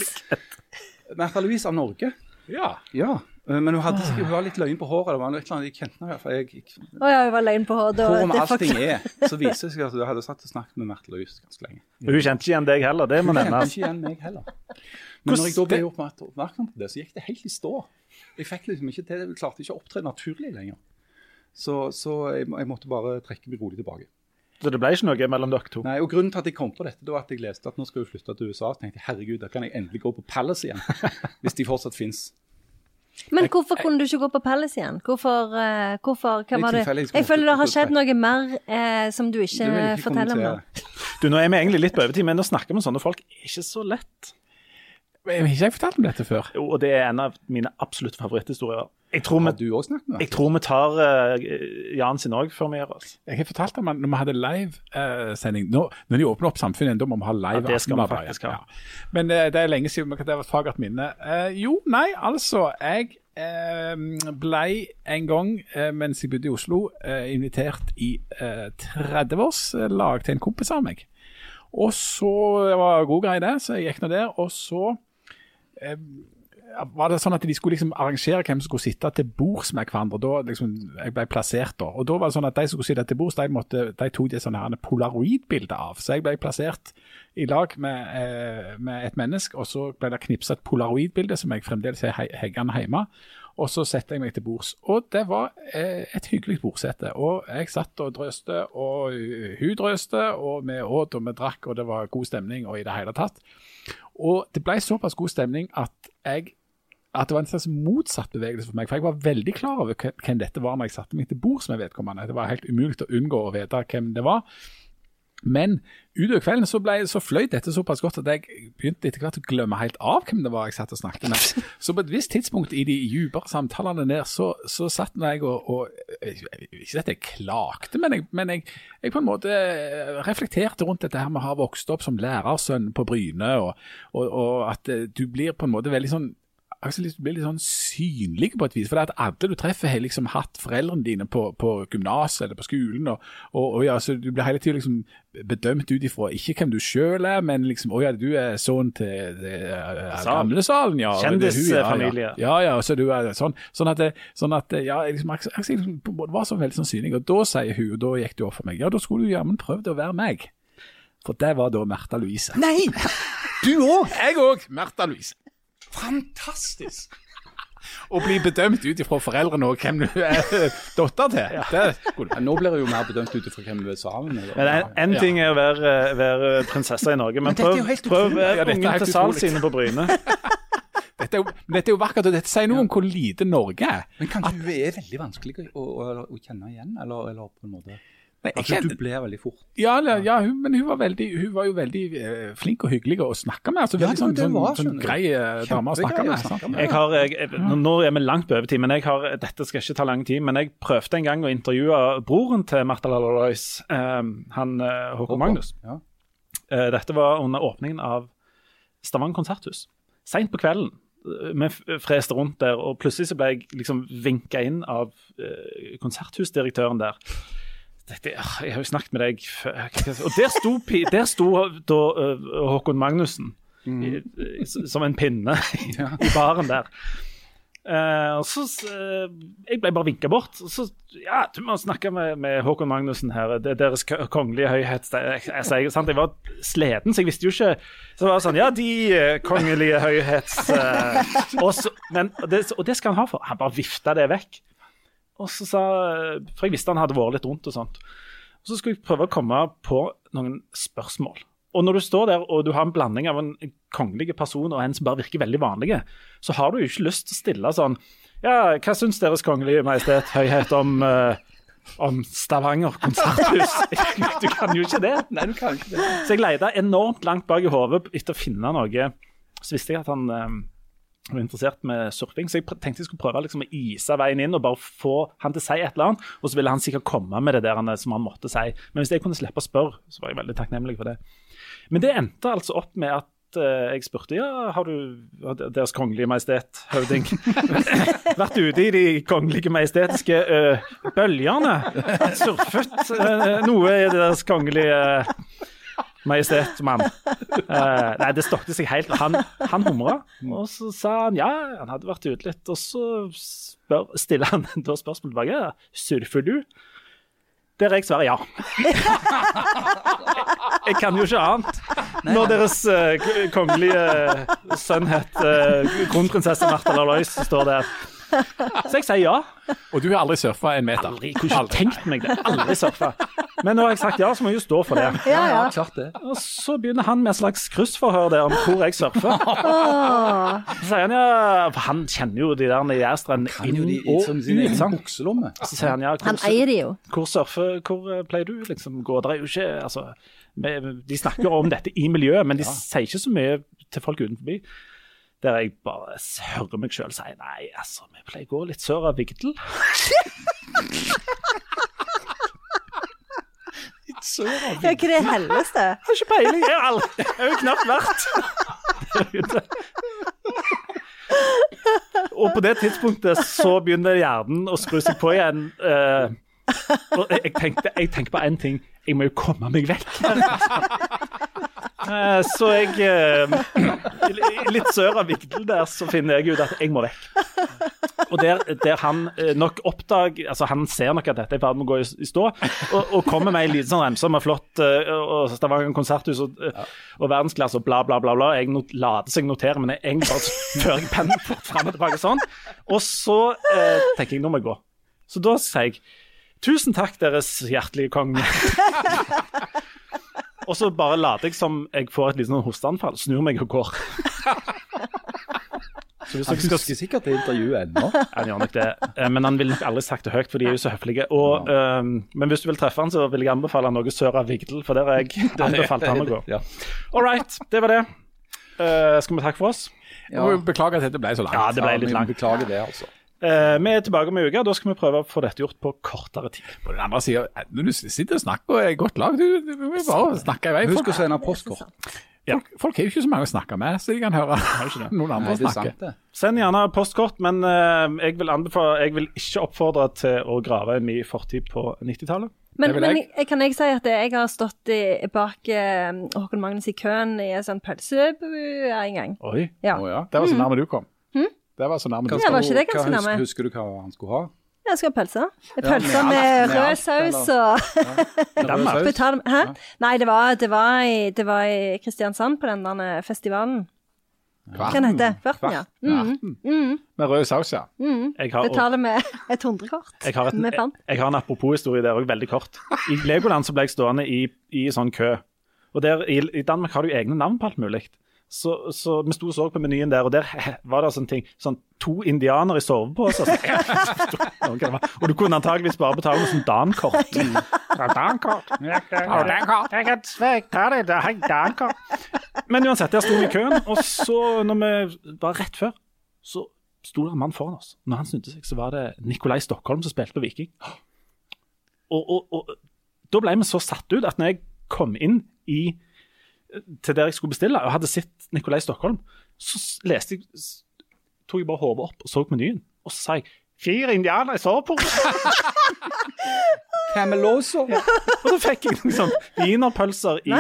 Märtha Louise av Norge. Ja. Ja. Eh, Men hun, hadde, sikkert- hun var litt løgn på håret. Det var noe et eller annet jeg kjente henne i hvert fall. Jeg, jeg, Å ja, hun var løgn på håret. og Hvorom det allting er, så viser det seg at hun hadde satt og snakket med Märtha Louise ganske lenge. Hun kjente ikke igjen deg heller, det må nevnes. Men når jeg da ble oppmerk- oppmerksom på det, så gikk det helt i stå. Jeg fikk liksom ikke til, jeg klarte ikke å opptre naturlig lenger. Så, så jeg, jeg måtte bare trekke meg rolig tilbake. Så det ble ikke noe mellom dere to. Nei, og Grunnen til at jeg kom på dette, det var at jeg leste at nå skal hun flytte til USA. Så tenkte jeg herregud, da kan jeg endelig gå på Palace igjen. hvis de fortsatt fins. Men hvorfor kunne du ikke gå på Palace igjen? Hvorfor, uh, hvorfor hva var det? jeg føler det har skjedd noe mer uh, som du ikke, du ikke forteller om nå. Du, Nå er vi egentlig litt på overtid, men å snakke med sånne folk er ikke så lett. Men Har ikke jeg fortalt om dette før? Jo, og det er en av mine absolutt favoritthistorier. Jeg tror Har vi, du òg snakket med jeg tror vi tar uh, Jan sin òg før vi gjør oss. Jeg har fortalt om at når vi hadde livesending Når, når de åpner opp samfunnet da må vi ha live Ja, det skal vi faktisk ha. Ja. Men uh, det er lenge siden, det var et fagert minne. Eh, jo, nei, altså. Jeg eh, ble en gang, eh, mens jeg bodde i Oslo, eh, invitert i eh, 30-årslag til en kompis av meg. Og så det var det god greie det, så jeg gikk nå der. Og så eh, var det sånn at de skulle liksom arrangere hvem som skulle sitte til bords med hverandre. Da liksom, jeg ble plassert da. Og da var det sånn at de som skulle sitte til bords, de, måtte, de tok de sånne polaroidbilder av. Så jeg ble plassert i lag med, eh, med et menneske, og så ble det knipsa et polaroidbilde som jeg fremdeles har he- heggende hjemme. Og så setter jeg meg til bords. Og det var eh, et hyggelig bordsete. Og jeg satt og drøste, og hun drøste, og vi åt og vi drakk, og det var god stemning og i det hele tatt. Og det ble såpass god stemning at jeg at det var en slags motsatt bevegelse for meg. For jeg var veldig klar over hvem- dette var når jeg satte meg til bords med vedkommende. Det var helt umulig å unngå å vite hvem det var. Men utover kvelden så, ble, så fløy dette såpass godt at jeg begynte etter hvert å glemme helt av hvem det var jeg satt og snakket med. Så på et visst tidspunkt i de dypere samtalene der, så, så satt jeg og, og Ikke at jeg klagde, men, jeg, men jeg, jeg på en måte reflekterte rundt dette her med å ha vokst opp som lærersønn på Bryne, og, og, og at eh, du blir på en måte veldig sånn Aksel, blir litt sånn synlig på et vis. For det at alle du treffer, har liksom hatt foreldrene dine på, på gymnaset eller på skolen. Og, og, og ja, så Du blir hele tiden liksom bedømt ut ifra ikke hvem du sjøl er, men liksom Å ja, du er sønn til, til Gamlesalen, ja. er hun, Kjendisfamilie. Ja, ja, ja, så du er sånn. Sånn at, sånn at ja, liksom, Aksel Aksel liksom, var så veldig sånn synlig. Og da sier hun, og da gikk det opp for meg, ja, da skulle du jammen prøvd å være meg. For det var da Märtha Louise. Nei! Du òg! Jeg òg, Märtha Louise. Fantastisk! Å bli bedømt ut ifra foreldrene og hvem du er datter til. Det skulle nå blir du jo mer bedømt ut ifra hvem du er sammen med. En, en ting er å være, være prinsesse i Norge, men, Men prøv, prøv å. Ja, være er ungen til salen sine på Bryne. Dette er, dette er jo vakkert, og dette sier noe om hvor lite Norge er. Men kanskje hun er veldig vanskelig å, å, å kjenne igjen, eller, eller på en måte Nei, jeg Altså, du ble veldig fort Ja, ja hun, men hun var, veldig, hun var jo veldig eh, flink og hyggelig å snakke med. Altså, Ja, veldig det sånn, sånn, var, sånn grei eh, dame å snakke med. Jeg har, jeg, jeg, nå- er vi langt på overtid, men jeg har, dette skal ikke ta lang tid. Men jeg prøvde en gang å intervjue broren til Martha Lalois, um, han eh, Håkon Magnus. Ja. Uh, dette var under åpningen av Stavanger konserthus. Seint på kvelden. eh, Vi freste rundt der, og plutselig så ble jeg liksom vinka inn av eh, konserthusdirektøren der. Ah, jeg har jo snakket med deg før. Og der sto, der sto da eh, Håkon Magnussen mm. i, som en pinne i, i baren der. Uh, og så, uh, Jeg ble bare vinka bort. Og så, ja, du må snakke med, med Håkon Magnussen her. Det er deres kongelige høyhet. Jeg, jeg, jeg, jeg var sliten, så jeg visste jo ikke Så det var sånn Ja, de uh, kongelige høyhets og, så, men, og, det, og det skal han ha for. Han bare vifta det vekk. Og så sa For jeg visste han hadde vært litt rundt og sånt. Og så skulle jeg prøve å komme på noen spørsmål. Og når du står der og du har en blanding av en kongelig person og en som bare virker veldig vanlig, så har du jo ikke lyst til å stille sånn Ja, hva syns Deres Kongelige Majestet Høyhet om, uh, om Stavanger konserthus? du kan jo ikke det. Nei, du kan ikke det. Så jeg leita enormt langt bak i hodet etter å finne noe. Så visste jeg at han eh, var interessert med surfing, så jeg tenkte jeg skulle prøve liksom å ise veien inn og bare få han til å si et eller annet. Og så ville han sikkert komme med det der han, som han måtte si. Men hvis jeg kunne slippe å spørre, så var jeg veldig takknemlig for det. Men det endte altså opp med at eh, jeg spurte ja, har du Deres Kongelige Majestet, høvding, vært ute i de kongelige majestetiske eh, bølgene? Surfet eh, noe i Deres Kongelige Majestet, mann. Uh, nei, det stokte seg helt. Han, han humra, og så sa han ja, han hadde vært ute litt. Og så spør, stiller han da spørsmål tilbake. Surfer du? Der jeg svarer ja. Jeg kan jo ikke annet. Når deres uh, kongelige kongelige sønnhet, uh, kronprinsesse Märtha Lalois, står der. Så jeg sier ja. Og du har aldri surfa en meter? Aldri, kunne ikke tenkt meg det. Aldri surfa. Men nå har jeg sagt ja, så må jeg jo stå for det. Ja, ja. klart det. Og så begynner han med et slags kryssforhør der om hvor jeg surfer. Så sier han ja, for han kjenner jo de der jærstrendene inn de og ut. Så sier han ja, Han hvor, eier de jo. hvor surfer, hvor eh, pleier du liksom gå? Det er jo ikke, altså, de snakker om dette i miljøet, men de sier ikke så mye til folk utenfor. Der jeg bare hører meg sjøl si nei, altså, vi pleier å gå litt sør av Vigdel. Litt sør av Ja, hva er det helveste? Jeg har ikke peiling, jeg har jo knapt vært. Og på det tidspunktet så begynner hjernen å skru seg på igjen. Uh, og jeg, jeg, tenkte, jeg tenker på én ting. Jeg må jo komme meg vekk. Eh, så jeg eh, Litt sør av Vigdel der så finner jeg ut at jeg må vekk. Og der, der han eh, nok oppdager Altså Han ser nok at dette er i ferd med å gå i, stå, og, og kommer med en liten sånn remse med flott og Stavanger konserthus og, og verdensklasse og bla, bla, bla. bla. Jeg not, later seg notere, men jeg bare fører jeg pennen fort fram og tilbake sånn. Og så eh, tenker jeg nå må jeg gå. Så da sier jeg tusen takk, deres hjertelige konge. Og så bare later jeg som jeg får et lite sånn hosteanfall, snur meg og går. Så hvis Han husker skal sikkert det intervjuet ennå. han gjør nok det, eh, men han ville nok aldri sagt det høyt, for de er jo så høflige. Og, eh, men hvis du vil treffe han, så vil jeg anbefale noe sør av Vigdel, for der har jeg anbefalt han å gå. Ja. All right, det var det. Uh, skal vi takke for oss? Ja. Beklager at dette ble så langt. Ja, det ble litt vi langt. Beklager det, altså. Eh, vi er tilbake om en uke. Da skal vi prøve å få dette gjort på kortere tid. På den andre siden, når du sitter og snakker og er i godt lag, du, du må jo bare snakke i vei. Husk å sende postkort. Ja. Folk, folk har jo ikke så mange å snakke med, så de kan høre noen andre Nei, er snakke. sant. Send gjerne postkort, men uh, jeg, vil anbefale, jeg vil ikke oppfordre til å grave en ny fortid på 90-tallet. Men, men jeg. jeg, kan jeg si at jeg har stått i, bak uh, Håkon Magnus i køen i en sånn pølsebu en gang. Oi. Ja. Oh, ja. Det var så nærme du kom. Det var så nærme Ja, var ikke det ganske husker, nærme? husker du hva han skulle ha? Jeg skal ha pølse. med Pølse ja, med med rød saus og Danmark. Ja. Hæ? Nei, det var, det, var i, det var i Kristiansand på den der festivalen. Hva heter det? Kvarten, ja. Mm, mm, Med rød saus, ja. mm. Betaler med et hundrekort. jeg har, et, med jeg, jeg har en apropos-historie der òg, veldig kort. I Legoland så ble jeg stående i, i sånn kø. Og der, i, I Danmark har du egne navn på alt mulig. Så, så vi sto og så på menyen der, og der var det sånne ting. Sånn to indianere i sovepose. Så- og du kunne antageligvis bare betale med sånn dankort. Dankort. Men uansett, der sto vi i køen, og så, når vi var rett før, så sto det en mann foran oss. Når han snudde seg, så var det Nikolai Stockholm som spilte på Viking. Og, og, og da ble vi så satt ut at når jeg kom inn i, til der jeg skulle bestille, og hadde sett Nikolai Stockholm, så leste jeg, tok jeg bare hodet opp og så på menyen, og så sa jeg Fire indianere i sovepose! Cameloso? Og da fikk jeg liksom wienerpølser i,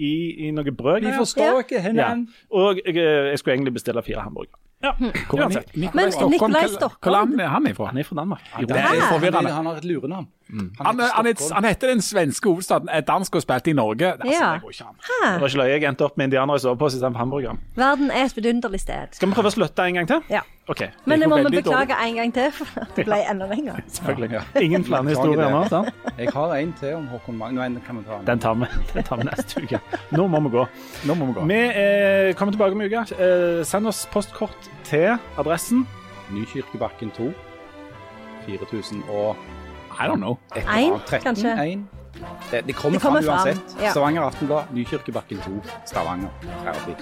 i, i noe brød. Vi Ja. forstår ikke Ja. henne. Og jeg, jeg skulle egentlig bestille fire hamburgere. Ja, uansett. Men Nikolai Stockholm, hvor- er han ifra? Han er fra Danmark. Ja, Det er forvirrende. Han har et lurenavn. Han, han, han, han heter den svenske hovedstaden, er dansk og spilte i Norge. Altså, Ja. det går ikke an. Det var ikke løye, jeg endte opp med indianere i sovepose istedenfor hamburger. Verden er et vidunderlig sted. Skal vi prøve å slutte en gang til? Ja. OK. Men det må vi beklage en gang til, for det ble enda lenger. Selvfølgelig. Ja. Ingen flere historier nå. sant? Jeg har en til om Håkon Magnus. Nå kan vi ta den. Den tar vi Den tar vi neste uke. Nå må vi gå. Nå må vi gå. Vi eh, kommer tilbake om en uke. Eh, send oss postkort til adressen Nykirkebakken 2. 4000 og I don't know. 13, kanskje? en. Det, det kommer, Det kommer fram uansett. ja. Stavanger Aftenblad, Nykirkebakken 2, Stavanger. Ferdig.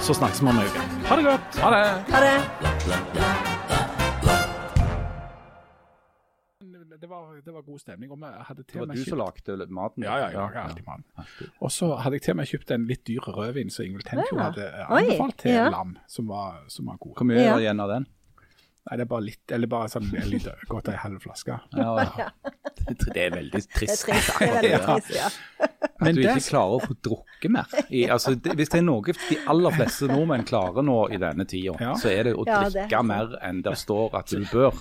Så snakkes vi om en uke. Ha det godt. Ha det. Ha det. Det var, det var god stemning. Og vi hadde Det var du som kjøpt lagde maten. ja, ja, ja, ja, alltid maten. Og så hadde jeg til meg kjøpt en litt dyr rødvin som Ingvild Tenfjord Ja. hadde anbefalt til ja. lam, som var, som var god. Hvor mye er igjen av den? Nei, det er bare litt, eller bare sånn en liten, godt ei halv flaske. Ja, ja. Det, er veldig Det er trist. trist. Det er veldig trist, ja. At Men du ikke klarer å få drukke mer. I, altså, det, hvis det er noe de aller fleste nordmenn klarer nå i denne tida, Ja. så er det å Ja, det drikke mer enn det står at du bør.